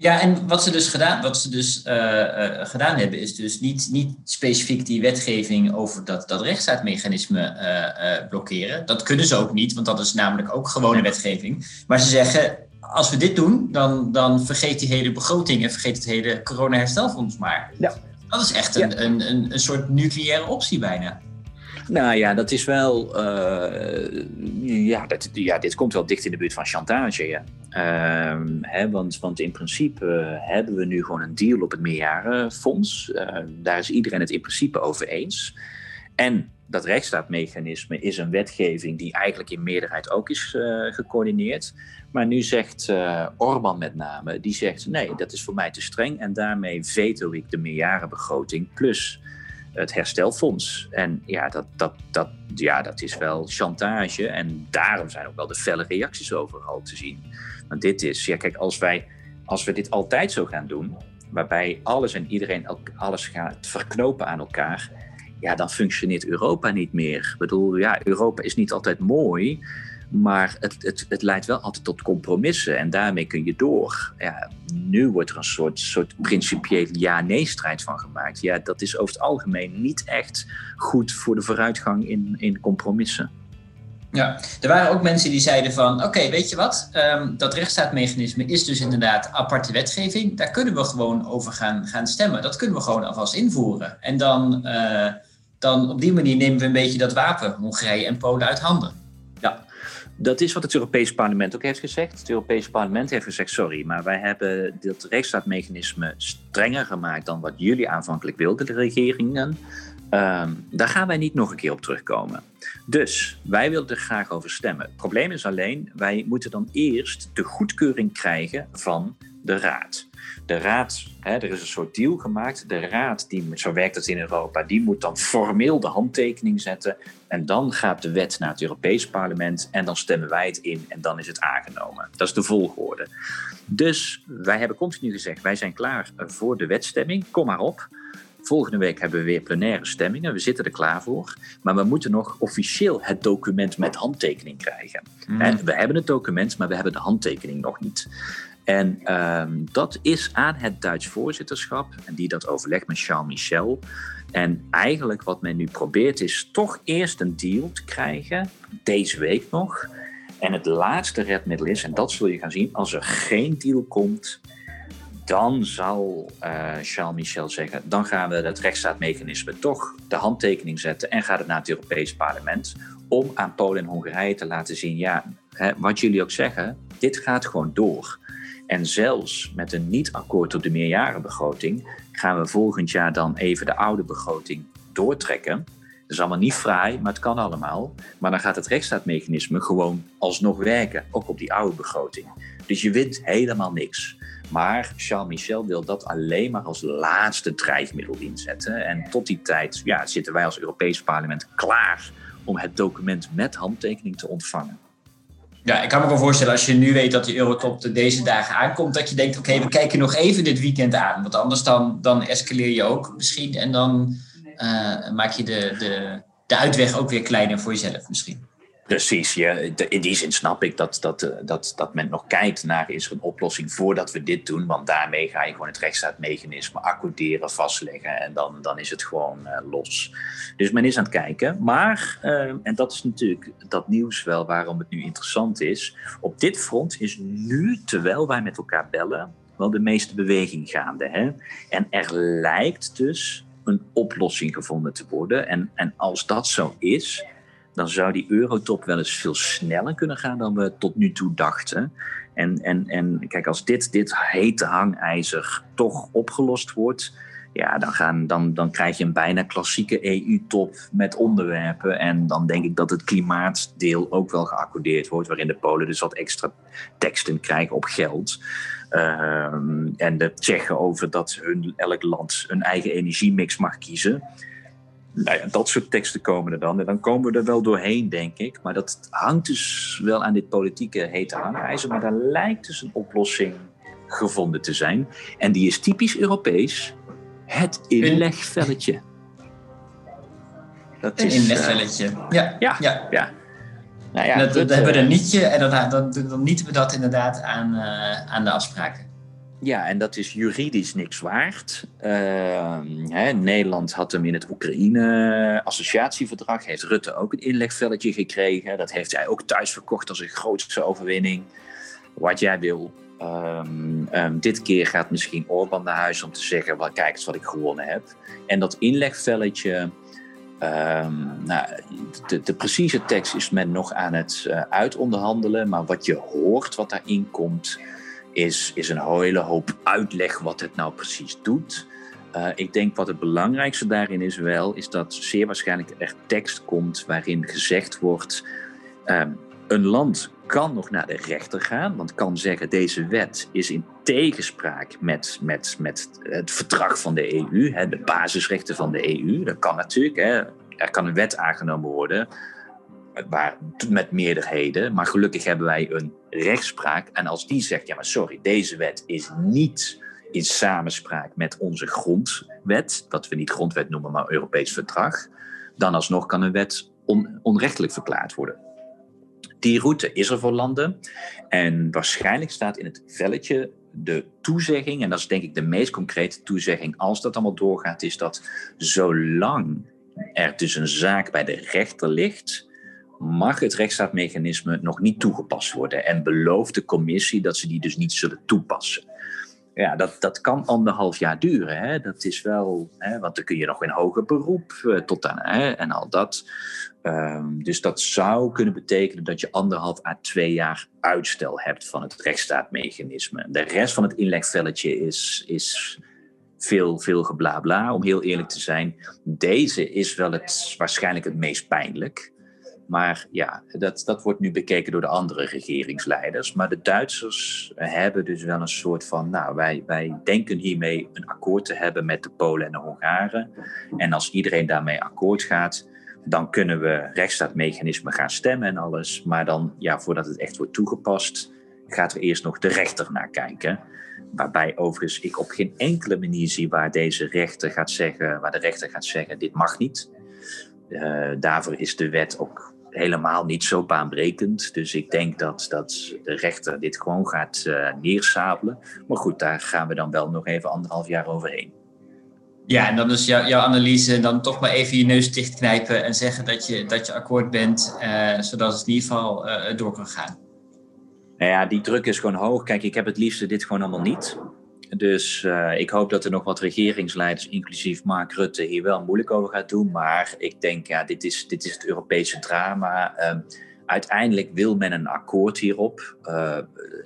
Ja, en wat ze dus gedaan, wat ze dus, uh, uh, gedaan hebben, is dus niet, niet specifiek die wetgeving over dat, dat rechtsstaatmechanisme uh, blokkeren. Dat kunnen ze ook niet, want dat is namelijk ook gewone wetgeving. Maar ze zeggen, als we dit doen, dan, dan vergeet die hele begroting en vergeet het hele corona-herstelfonds maar. Ja. Dat is echt een, een, een, een soort nucleaire optie bijna.
Nou ja, dat is wel. Uh, ja, dat, ja, dit komt wel dicht in de buurt van chantage. Ja. Uh, hè, want, want in principe hebben we nu gewoon een deal op het meerjarenfonds. Uh, daar is iedereen het in principe over eens. En dat rechtsstaatmechanisme is een wetgeving die eigenlijk in meerderheid ook is uh, gecoördineerd. Maar nu zegt uh, Orbán met name, die zegt nee, dat is voor mij te streng en daarmee veto ik de meerjarenbegroting plus het herstelfonds. En ja dat, dat, dat, ja, dat is wel chantage en daarom zijn ook wel de felle reacties overal te zien. Want dit is, ja kijk, als, wij, als we dit altijd zo gaan doen, waarbij alles en iedereen alles gaat verknopen aan elkaar ja, dan functioneert Europa niet meer. Ik bedoel, ja, Europa is niet altijd mooi, maar het, het, het leidt wel altijd tot compromissen en daarmee kun je door. Ja, nu wordt er een soort, soort principieel ja-nee-strijd van gemaakt. Ja, dat is over het algemeen niet echt goed voor de vooruitgang in, in compromissen.
Ja, er waren ook mensen die zeiden van, oké, weet je wat, um, dat rechtsstaatmechanisme is dus inderdaad aparte wetgeving. Daar kunnen we gewoon over gaan, gaan stemmen. Dat kunnen we gewoon alvast invoeren. En dan, uh, dan op die manier nemen we een beetje dat wapen Hongarije en Polen uit handen.
Ja, dat is wat het Europees Parlement ook heeft gezegd. Het Europees Parlement heeft gezegd: sorry, maar wij hebben dit rechtsstaatmechanisme strenger gemaakt dan wat jullie aanvankelijk wilden, de regeringen. Um, daar gaan wij niet nog een keer op terugkomen. Dus wij willen er graag over stemmen. Het probleem is alleen, wij moeten dan eerst de goedkeuring krijgen van de Raad de raad, hè, er is een soort deal gemaakt. De raad, die, zo werkt het in Europa, die moet dan formeel de handtekening zetten. En dan gaat de wet naar het Europees parlement en dan stemmen wij het in en dan is het aangenomen. Dat is de volgorde. Dus wij hebben continu gezegd, wij zijn klaar voor de wetstemming, kom maar op. Volgende week hebben we weer plenaire stemmingen. We zitten er klaar voor. Maar we moeten nog officieel het document met handtekening krijgen. Mm. We hebben het document, maar we hebben de handtekening nog niet. En ehm, dat is aan het Duits voorzitterschap, en die dat overlegt met Charles Michel. En eigenlijk wat men nu probeert is toch eerst een deal te krijgen, deze week nog. En het laatste redmiddel is, en dat zul je gaan zien, als er geen deal komt, dan zal uh, Charles Michel zeggen: dan gaan we het rechtsstaatmechanisme toch de handtekening zetten en gaat het naar het Europees Parlement. Om aan Polen en Hongarije te laten zien: ja, hè, wat jullie ook zeggen, dit gaat gewoon door. En zelfs met een niet-akkoord op de meerjarenbegroting gaan we volgend jaar dan even de oude begroting doortrekken. Dat is allemaal niet fraai, maar het kan allemaal. Maar dan gaat het rechtsstaatmechanisme gewoon alsnog werken, ook op die oude begroting. Dus je wint helemaal niks. Maar Charles Michel wil dat alleen maar als laatste drijfmiddel inzetten. En tot die tijd ja, zitten wij als Europees parlement klaar om het document met handtekening te ontvangen.
Ja, ik kan me wel voorstellen als je nu weet dat de Eurotop deze dagen aankomt, dat je denkt, oké, we kijken nog even dit weekend aan. Want anders dan, dan escaleer je ook misschien en dan uh, maak je de, de, de uitweg ook weer kleiner voor jezelf misschien.
Precies, ja. in die zin snap ik dat, dat, eh, dat, dat men nog kijkt naar is er een oplossing voordat we dit doen. Want daarmee ga je gewoon het rechtsstaatmechanisme accorderen, vastleggen en dan, dan is het gewoon uh, los. Dus men is aan het kijken. Maar, uh, en dat is natuurlijk dat nieuws wel waarom het nu interessant is. Op dit front is nu, terwijl wij met elkaar bellen, wel de meeste beweging gaande. Hè? En er lijkt dus een oplossing gevonden te worden. En, en als dat zo is dan zou die eurotop wel eens veel sneller kunnen gaan dan we tot nu toe dachten. En, en, en kijk, als dit, dit hete hangijzer toch opgelost wordt, ja, dan, gaan, dan, dan krijg je een bijna klassieke EU-top met onderwerpen. En dan denk ik dat het klimaatdeel ook wel geaccordeerd wordt, waarin de Polen dus wat extra teksten krijgen op geld. Ehm, en de Tsjechen over dat hun, elk land een eigen energiemix mag kiezen nou ja, dat soort teksten komen er dan. En dan komen we er wel doorheen, denk ik. Maar dat hangt dus wel aan dit politieke hete hangijzer. Maar daar lijkt dus een oplossing gevonden te zijn. En die is typisch Europees. Het inlegvelletje.
Dat is, een inlegvelletje. Uh, ja.
Ja. ja. ja.
Nou ja, dat, dat, hebben we een nietje en dan, dan, dan nieten we dat inderdaad aan, uh, aan de afspraken.
Ja, en dat is juridisch niks waard. Uh, hè, Nederland had hem in het Oekraïne-associatieverdrag. Heeft Rutte ook een inlegvelletje gekregen. Dat heeft hij ook thuis verkocht als een grootste overwinning. Wat jij wil. Um, um, dit keer gaat misschien Orbán naar huis om te zeggen: well, kijk eens wat ik gewonnen heb. En dat inlegvelletje. Nou, de, precieze tekst is men nog aan het uh, uitonderhandelen. Maar wat je hoort, wat daarin komt is, is een hele hoop uitleg wat het nou precies doet. Uh, ik denk wat het belangrijkste daarin is wel, is dat zeer waarschijnlijk er tekst komt waarin gezegd wordt, uh, een land kan nog naar de rechter gaan, want kan zeggen deze wet is in tegenspraak met, met, met het verdrag van de EU, hè, de basisrechten van de EU. Dat kan natuurlijk, hè. er kan een wet aangenomen worden waar, met meerderheden. Maar gelukkig hebben wij een rechtspraak. En als die zegt, ja maar sorry, deze wet is niet in samenspraak met onze grondwet, wat we niet grondwet noemen, maar Europees verdrag, dan alsnog kan een wet on, onrechtelijk verklaard worden. Die route is er voor landen. En waarschijnlijk staat in het velletje de toezegging, en dat is denk ik de meest concrete toezegging als dat allemaal doorgaat, is dat zolang er dus een zaak bij de rechter ligt, mag het rechtsstaatmechanisme nog niet toegepast worden. En belooft de commissie dat ze die dus niet zullen toepassen. Ja, dat, dat kan anderhalf jaar duren. Hè? Dat is wel, hè, want dan kun je nog in hoger beroep uh, tot aan hè, en al dat. Um, dus dat zou kunnen betekenen dat je anderhalf à twee jaar uitstel hebt van het rechtsstaatmechanisme. De rest van het inlegvelletje is, is veel, veel geblabla, om heel eerlijk te zijn. Deze is wel het, waarschijnlijk het meest pijnlijk. Maar ja, dat, dat wordt nu bekeken door de andere regeringsleiders. Maar de Duitsers hebben dus wel een soort van, nou, wij, wij denken hiermee een akkoord te hebben met de Polen en de Hongaren. En als iedereen daarmee akkoord gaat, dan kunnen we rechtsstaatmechanismen gaan stemmen en alles. Maar dan, ja, voordat het echt wordt toegepast, gaat er eerst nog de rechter naar kijken. Waarbij overigens ik op geen enkele manier zie waar deze rechter gaat zeggen, waar de rechter gaat zeggen, dit mag niet. Uh, daarvoor is de wet ook helemaal niet zo baanbrekend. Dus ik denk dat, dat de rechter dit gewoon gaat uh, neersabelen. Maar goed, daar gaan we dan wel nog even anderhalf jaar overheen.
Ja, en dan is jou, jouw analyse dan toch maar even je neus dichtknijpen en zeggen dat je, dat je akkoord bent, uh, zodat het in ieder geval uh, door kan gaan.
Nou ja, die druk is gewoon hoog. Kijk, ik heb het liefste dit gewoon allemaal niet. Dus uh, ik hoop dat er nog wat regeringsleiders, inclusief Mark Rutte, hier wel moeilijk over gaat doen. Maar ik denk, ja, dit is, dit is het Europese drama. Uh, uiteindelijk wil men een akkoord hierop. Uh,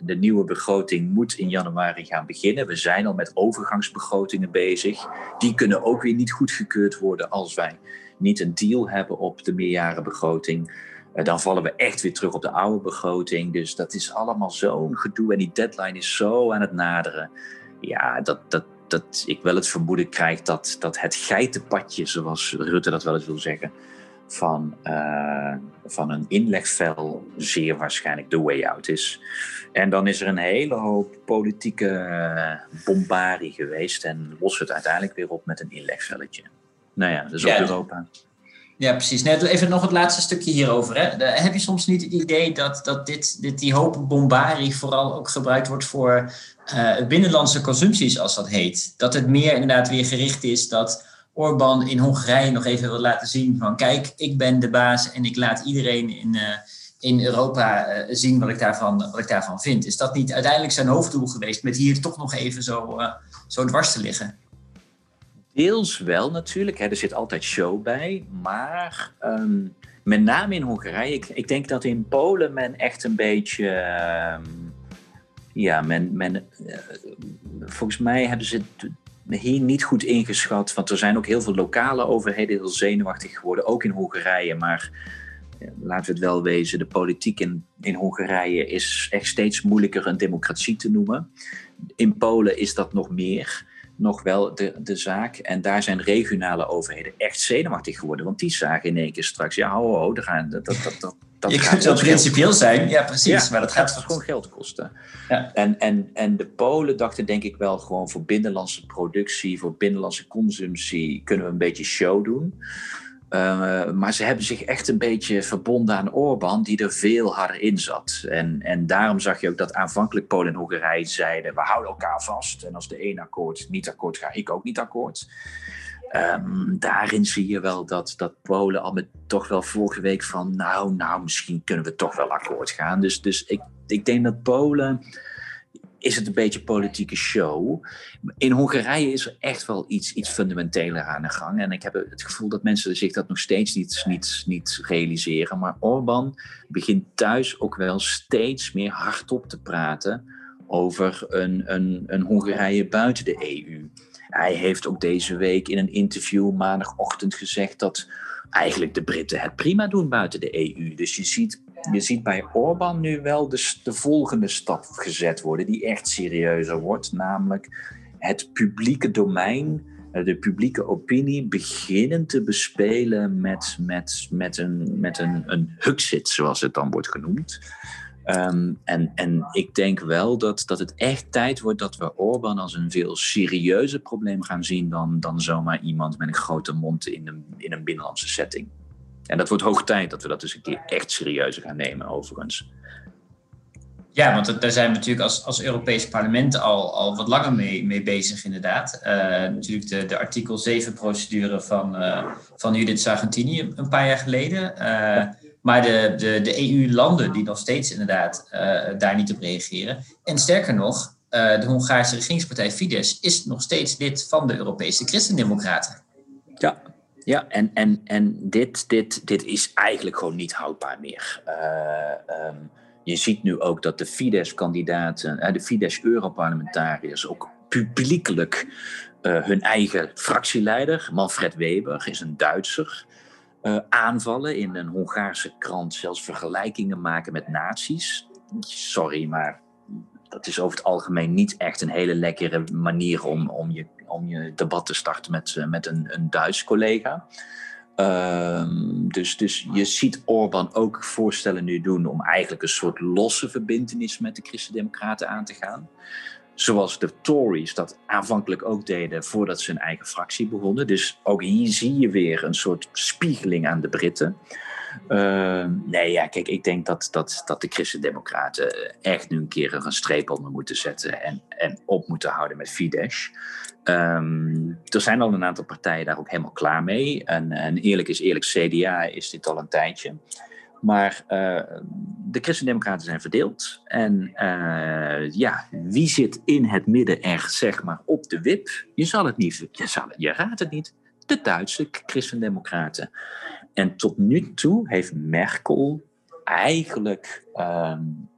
de nieuwe begroting moet in januari gaan beginnen. We zijn al met overgangsbegrotingen bezig. Die kunnen ook weer niet goedgekeurd worden als wij niet een deal hebben op de meerjarenbegroting. dan vallen we echt weer terug op de oude begroting. Dus dat is allemaal zo'n gedoe en die deadline is zo aan het naderen ja, dat, dat, dat ik wel het vermoeden krijg dat, dat het geitenpadje, zoals Rutte dat wel eens wil zeggen, van, uh, van een inlegvel zeer waarschijnlijk de way out is. En dan is er een hele hoop politieke uh, bombarie geweest en lost het uiteindelijk weer op met een inlegvelletje. Nou ja, is ook Europa.
Ja, precies. Net even nog het laatste stukje hierover. Hè. heb je soms niet het idee dat, dat dit, dit, die hoop bombari vooral ook gebruikt wordt voor uh, binnenlandse consumptie, zoals dat heet? Dat het meer inderdaad weer gericht is dat Orbán in Hongarije nog even wil laten zien van kijk, ik ben de baas en ik laat iedereen in, uh, in Europa uh, zien wat ik, daarvan, wat ik daarvan vind. Is dat niet uiteindelijk zijn hoofddoel geweest met hier toch nog even zo, zo dwars te liggen?
Deels wel natuurlijk, hè. er zit altijd show bij, maar um, met name in Hongarije, ik, ik, denk dat in Polen men echt een beetje, um, ja, men, men, uh, volgens mij hebben ze het hier niet goed ingeschat, want er zijn ook heel veel lokale overheden heel zenuwachtig geworden, ook in Hongarije, maar laten we het wel wezen, de politiek in, in Hongarije is echt steeds moeilijker een democratie te noemen. In Polen is dat nog meer nog wel de, de zaak. En daar zijn regionale overheden echt zenuwachtig geworden. Want die zagen in één keer straks, ja, ho, ho, gaan, dat, dat, dat, dat
je kunt wel principieel zijn, ja precies, maar dat gaat,
gaat gewoon geld kosten. Ja. En, en, en de Polen dachten denk ik wel gewoon voor binnenlandse productie, voor binnenlandse consumptie kunnen we een beetje show doen. Uh, maar ze hebben zich echt een beetje verbonden aan Orbán, die er veel harder in zat. En, en daarom zag je ook dat aanvankelijk Polen en Hongarije zeiden: we houden elkaar vast. En als de een akkoord niet akkoord ga ik ook niet akkoord. Um, daarin zie je wel dat, dat Polen al met toch wel vorige week van: nou, nou, misschien kunnen we toch wel akkoord gaan. Dus, dus ik, ik denk dat Polen is het een beetje politieke show. In Hongarije is er echt wel iets, iets fundamenteler aan de gang. En ik heb het gevoel dat mensen zich dat nog steeds niet, niet, niet realiseren. Maar Orbán begint thuis ook wel steeds meer hardop te praten over een, een, een Hongarije buiten de EU. Hij heeft ook deze week in een interview maandagochtend gezegd dat eigenlijk de Britten het prima doen buiten de EU. Dus je ziet je ziet bij Orbán nu wel de, de volgende stap gezet worden, die echt serieuzer wordt, namelijk het publieke domein, eh, de publieke opinie beginnen te bespelen met, met, met een, met een, een huxit, zoals het dan wordt genoemd. Um, en, en ik denk wel dat, dat het echt tijd wordt dat we Orbán als een veel serieuzer probleem gaan zien dan, dan zomaar iemand met een grote mond in een, in een binnenlandse setting. En dat wordt hoog tijd dat we dat eens een keer echt serieus gaan nemen, overigens.
Ja, want daar zijn we natuurlijk als, als Europees parlement al, al wat langer mee, mee bezig, inderdaad. Uh, natuurlijk de, de artikel 7-procedure van, uh, van Judith Sargentini een paar jaar geleden. Uh, maar de, de, de EU-landen die nog steeds inderdaad daar niet op reageren. En sterker nog, de Hongaarse regeringspartij Fidesz is nog steeds lid van de Europese Christendemocraten.
Ja, ja, en, en, en dit, dit, dit is eigenlijk gewoon niet houdbaar meer. Uh, um, je ziet nu ook dat de Fidesz-kandidaten, de Fidesz-Europarlementariërs ook publiekelijk hun eigen fractieleider, Manfred Weber, is een Duitser, aanvallen in een Hongaarse krant, zelfs vergelijkingen maken met nazi's. Sorry, maar dat is over het algemeen niet echt een hele lekkere manier om, om, je, om je debat te starten met, eh, met een, een Duits collega. Um, dus, dus je ziet Orbán ook voorstellen nu doen om eigenlijk een soort losse verbindenis met de Christen-Democraten aan te gaan. Zoals de Tories dat aanvankelijk ook deden voordat ze een eigen fractie begonnen. Dus ook hier zie je weer een soort spiegeling aan de Britten. Uh, nee, ja, kijk, ik denk dat, dat, dat de Christen-Democraten echt nu een keer een streep onder moeten zetten en, en op moeten houden met Fidesz. Um, er zijn al een aantal partijen daar ook helemaal klaar mee. En, en eerlijk is eerlijk, CDA is dit al een tijdje. Maar uh, de Christen-Democraten zijn verdeeld. En uh, ja, wie zit in het midden echt, zeg maar, op de wip? Je zal het niet, je, zal, je raadt het niet. De Duitse Christen-Democraten. En tot nu toe heeft Merkel eigenlijk um,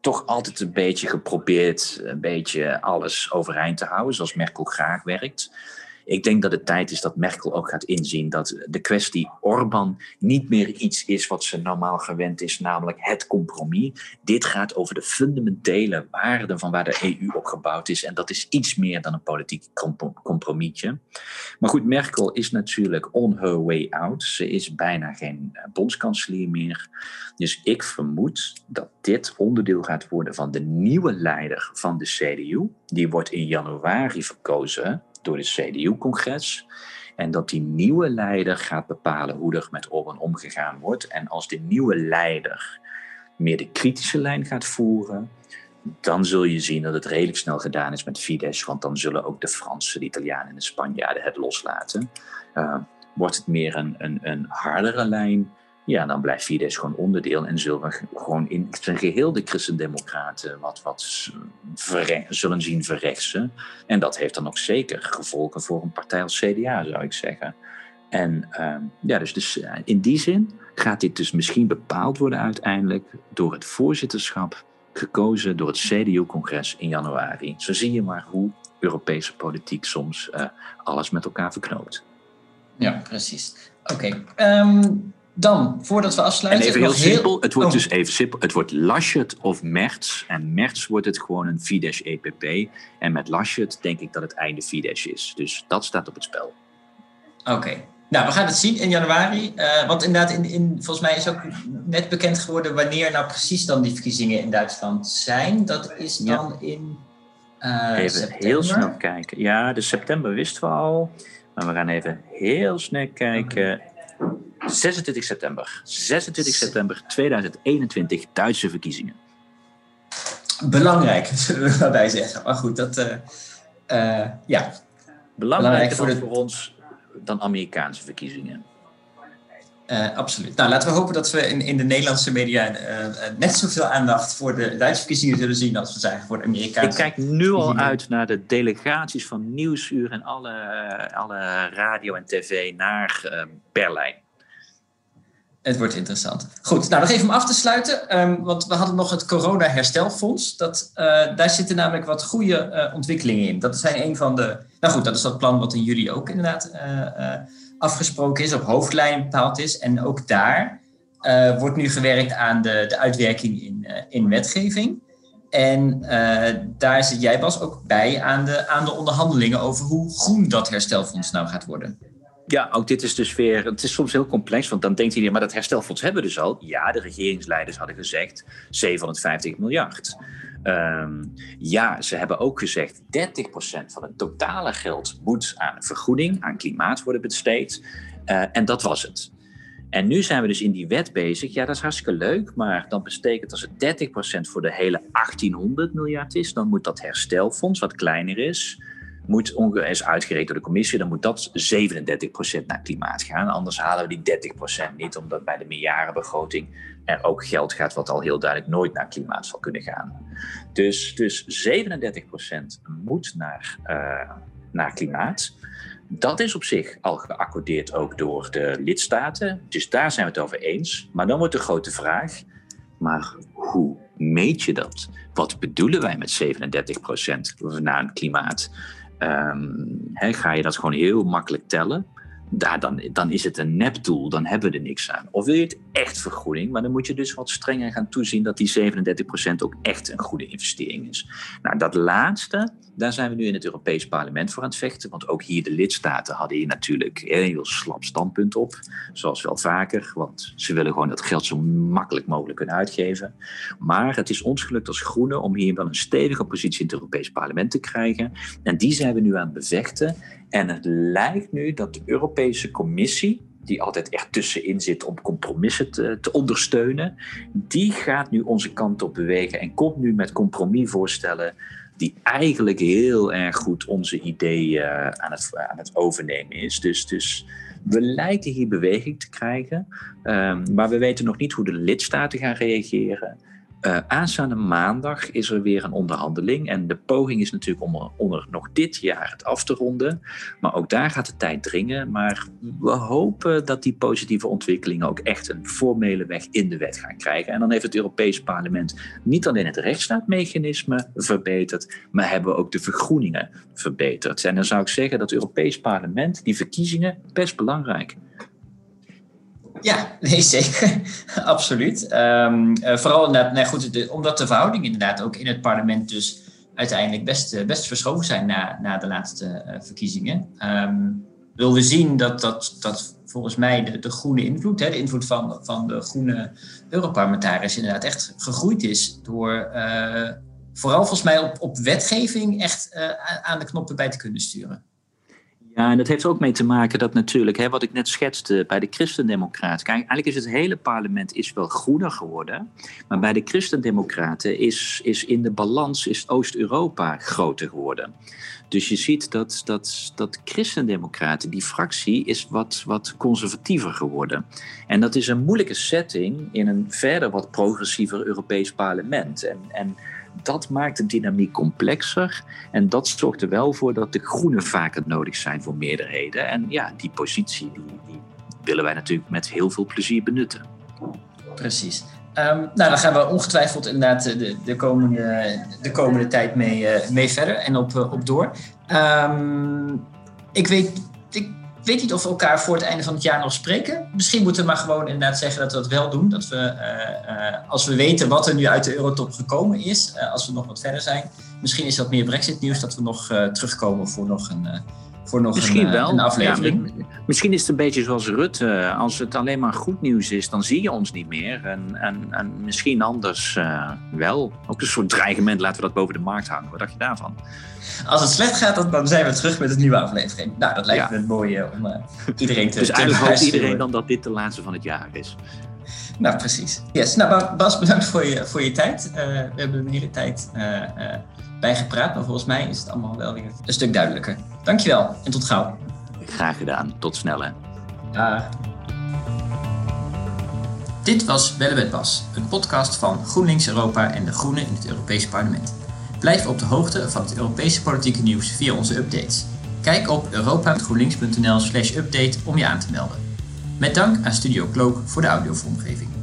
toch altijd een beetje geprobeerd een beetje alles overeind te houden, zoals Merkel graag werkt. Ik denk dat het tijd is dat Merkel ook gaat inzien dat de kwestie Orbán niet meer iets is wat ze normaal gewend is, namelijk het compromis. Dit gaat over de fundamentele waarden van waar de EU op gebouwd is. En dat is iets meer dan een politiek compromisje. Maar goed, Merkel is natuurlijk on her way out. Ze is bijna geen eh, bondskanselier meer. Dus ik vermoed dat dit onderdeel gaat worden van de nieuwe leider van de CDU. Die wordt in januari verkozen door het CDU-congres. En dat die nieuwe leider gaat bepalen hoe er met Orbán omgegaan wordt. En als de nieuwe leider meer de kritische lijn gaat voeren, dan zul je zien dat het redelijk snel gedaan is met Fidesz. Want dan zullen ook de Fransen, de Italianen en de Spanjaarden het loslaten. Uh, wordt het meer een, een, een hardere lijn, ja, dan blijft Fidesz gewoon onderdeel en zullen we gewoon in zijn geheel de christendemocraten wat, wat zullen zien verrechtsen. En dat heeft dan ook zeker gevolgen voor een partij als CDA, zou ik zeggen. En uh, ja, dus, dus eh, in die zin gaat dit dus misschien bepaald worden uiteindelijk door het voorzitterschap gekozen door het CDU-congres in januari. Zo zie je maar hoe Europese politiek soms uh, alles met elkaar verknoopt.
Ja, precies. Oké. Ehm, dan, voordat we afsluiten.
En even heel simpel, het wordt oh. dus even simpel. Het wordt Laschet of Merts. En Merts wordt het gewoon een Fidesz-EPP. En met Laschet denk ik dat het einde Fidesz is. Dus dat staat op het spel.
Oké. Nou, we gaan het zien in januari. Uh, want inderdaad, in, in, volgens mij is ook net bekend geworden wanneer nou precies dan die verkiezingen in Duitsland zijn. Dat is dan in uh,
Even september. heel snel kijken. Ja, de september wisten we al. Maar we gaan even heel snel kijken. 26 september. 26 september 2021, Duitse verkiezingen.
Belangrijk, zullen we erbij zeggen. Maar goed, dat. Uh, uh, ja.
Belangrijker voor, de... voor ons dan Amerikaanse verkiezingen.
Uh, absoluut. Nou, laten we hopen dat we in, in de Nederlandse media net zoveel aandacht voor de Duitse verkiezingen zullen zien als we zijn voor de Amerikaanse.
Ik kijk nu al uit naar de delegaties van Nieuwsuur en alle, alle radio en tv naar Berlijn.
Het wordt interessant. Goed, nou nog even om af te sluiten. Um, want we hadden nog het corona-herstelfonds. Dat, uh, daar zitten namelijk wat goede uh, ontwikkelingen in. Dat zijn een van de. Nou goed, dat is dat plan wat in juli ook inderdaad uh, afgesproken is, op hoofdlijn bepaald is. En ook daar wordt nu gewerkt aan de, de uitwerking in, in wetgeving. En daar zit jij, Bas, ook bij aan de, aan de onderhandelingen over hoe groen dat herstelfonds nou gaat worden.
Ja, ook dit is dus weer. Het is soms heel complex, want dan denkt iedereen, maar dat herstelfonds hebben we dus al. Ja, de regeringsleiders hadden gezegd 750 miljard. Ehm, ja, ze hebben ook gezegd 30% van het totale geld moet aan vergoeding, aan klimaat worden besteed. Uh, en dat was het. En nu zijn we dus in die wet bezig. Ja, dat is hartstikke leuk, maar dan betekent als het 30% voor de hele 1800 miljard is, dan moet dat herstelfonds, wat kleiner is, moet is uitgerekend door de commissie, dan moet dat 37% naar klimaat gaan. Anders halen we die 30% niet, omdat bij de meerjarenbegroting er ook geld gaat wat al heel duidelijk nooit naar klimaat zal kunnen gaan. Dus, dus 37% moet naar, uh, naar klimaat. Dat is op zich al geaccordeerd ook door de lidstaten. Dus daar zijn we het over eens. Maar dan wordt de grote vraag: maar hoe meet je dat? Wat bedoelen wij met 37% naar klimaat? Um, ga je dat gewoon heel makkelijk tellen daar, dan, dan is het een nepdoel, dan hebben we er niks aan. Of wil je het echt vergoeding, maar dan moet je dus wat strenger gaan toezien dat die 37% ook echt een goede investering is. Nou, dat laatste, daar zijn we nu in het Europees Parlement voor aan het vechten, want ook hier de lidstaten hadden hier natuurlijk een heel slap standpunt op, zoals wel vaker, want ze willen gewoon dat geld zo makkelijk mogelijk kunnen uitgeven. Maar het is ons gelukt als Groenen om hier wel een stevige positie in het Europees Parlement te krijgen. En die zijn we nu aan het bevechten. En het lijkt nu dat de Europese Commissie, die altijd echt tussenin zit om compromissen te, te, ondersteunen, die gaat nu onze kant op bewegen en komt nu met compromisvoorstellen die eigenlijk heel erg goed onze ideeën uh, aan, het, aan het overnemen is. Dus, dus we lijken hier beweging te krijgen, um, maar we weten nog niet hoe de lidstaten gaan reageren. Uh, aanstaande maandag is er weer een onderhandeling. En de poging is natuurlijk om, om er nog dit jaar het af te ronden. Maar ook daar gaat de tijd dringen. Maar we hopen dat die positieve ontwikkelingen ook echt een formele weg in de wet gaan krijgen. En dan heeft het Europees Parlement niet alleen het rechtsstaatmechanisme verbeterd, maar hebben we ook de vergroeningen verbeterd. En dan zou ik zeggen dat het Europees Parlement die verkiezingen best belangrijk
ja, nee, zeker. Absoluut. Um, uh, vooral inderdaad, nee, goed, omdat de verhoudingen inderdaad ook in het parlement dus uiteindelijk best, uh, best verschoven zijn na, na de laatste uh, verkiezingen. Um, wil we zien dat, dat, dat volgens mij de, de groene invloed, hè, de invloed van, van de groene Europarlementariërs inderdaad echt gegroeid is door vooral volgens mij op, op wetgeving echt aan de knoppen bij te kunnen sturen.
Ja, en dat heeft ook mee te maken dat natuurlijk, hè, wat ik net schetste bij de Christendemocraten. Kijk, eigenlijk is het hele parlement is wel groener geworden. Maar bij de Christendemocraten is, is in de balans is Oost-Europa groter geworden. Dus je ziet dat, dat, dat Christendemocraten, die fractie, is wat, wat conservatiever geworden. En dat is een moeilijke setting in een verder wat progressiever Europees parlement. En, en dat maakt de dynamiek complexer. En dat zorgt er wel voor dat de groenen vaker nodig zijn voor meerderheden. En ja, die positie die, die willen wij natuurlijk met heel veel plezier benutten.
Precies. Um, nou, daar gaan we ongetwijfeld inderdaad de, de, komende, de komende tijd mee, uh, mee verder en op, uh, op door. Um, ik weet, ik weet niet of we elkaar voor het einde van het jaar nog spreken. Misschien moeten we maar gewoon inderdaad zeggen dat we dat wel doen. Dat we, uh, als we weten wat er nu uit de Eurotop gekomen is, als we nog wat verder zijn. Misschien is dat meer Brexit-nieuws dat we nog terugkomen voor nog een voor nog
misschien
een,
wel.
een aflevering.
Ja, misschien is het een beetje zoals Rutte. Als het alleen maar goed nieuws is, dan zie je ons niet meer. En, en, en misschien anders uh, wel. Ook een soort dreigement, laten we dat boven de markt hangen. Wat dacht je daarvan?
Als het slecht gaat, dan zijn we terug met een nieuwe aflevering. Nou, dat lijkt ja. me het mooie om uh, iedereen te
Dus eigenlijk hoopt iedereen dan dat dit de laatste van het jaar is.
Nou, precies. Yes. Nou, Bas, bedankt voor je, voor je tijd. Uh, we hebben een hele tijd bijgepraat, maar volgens mij is het allemaal wel weer een stuk duidelijker. Dankjewel en tot gauw.
Graag gedaan. Tot snel hè.
Ja. Dit was Bellen met Bas, een podcast van GroenLinks Europa en de Groenen in het Europese Parlement. Blijf op de hoogte van het Europese politieke nieuws via onze updates. Kijk op europa.groenlinks.nl slash update om je aan te melden. Met dank aan Studio Cloak voor de audiovormgeving.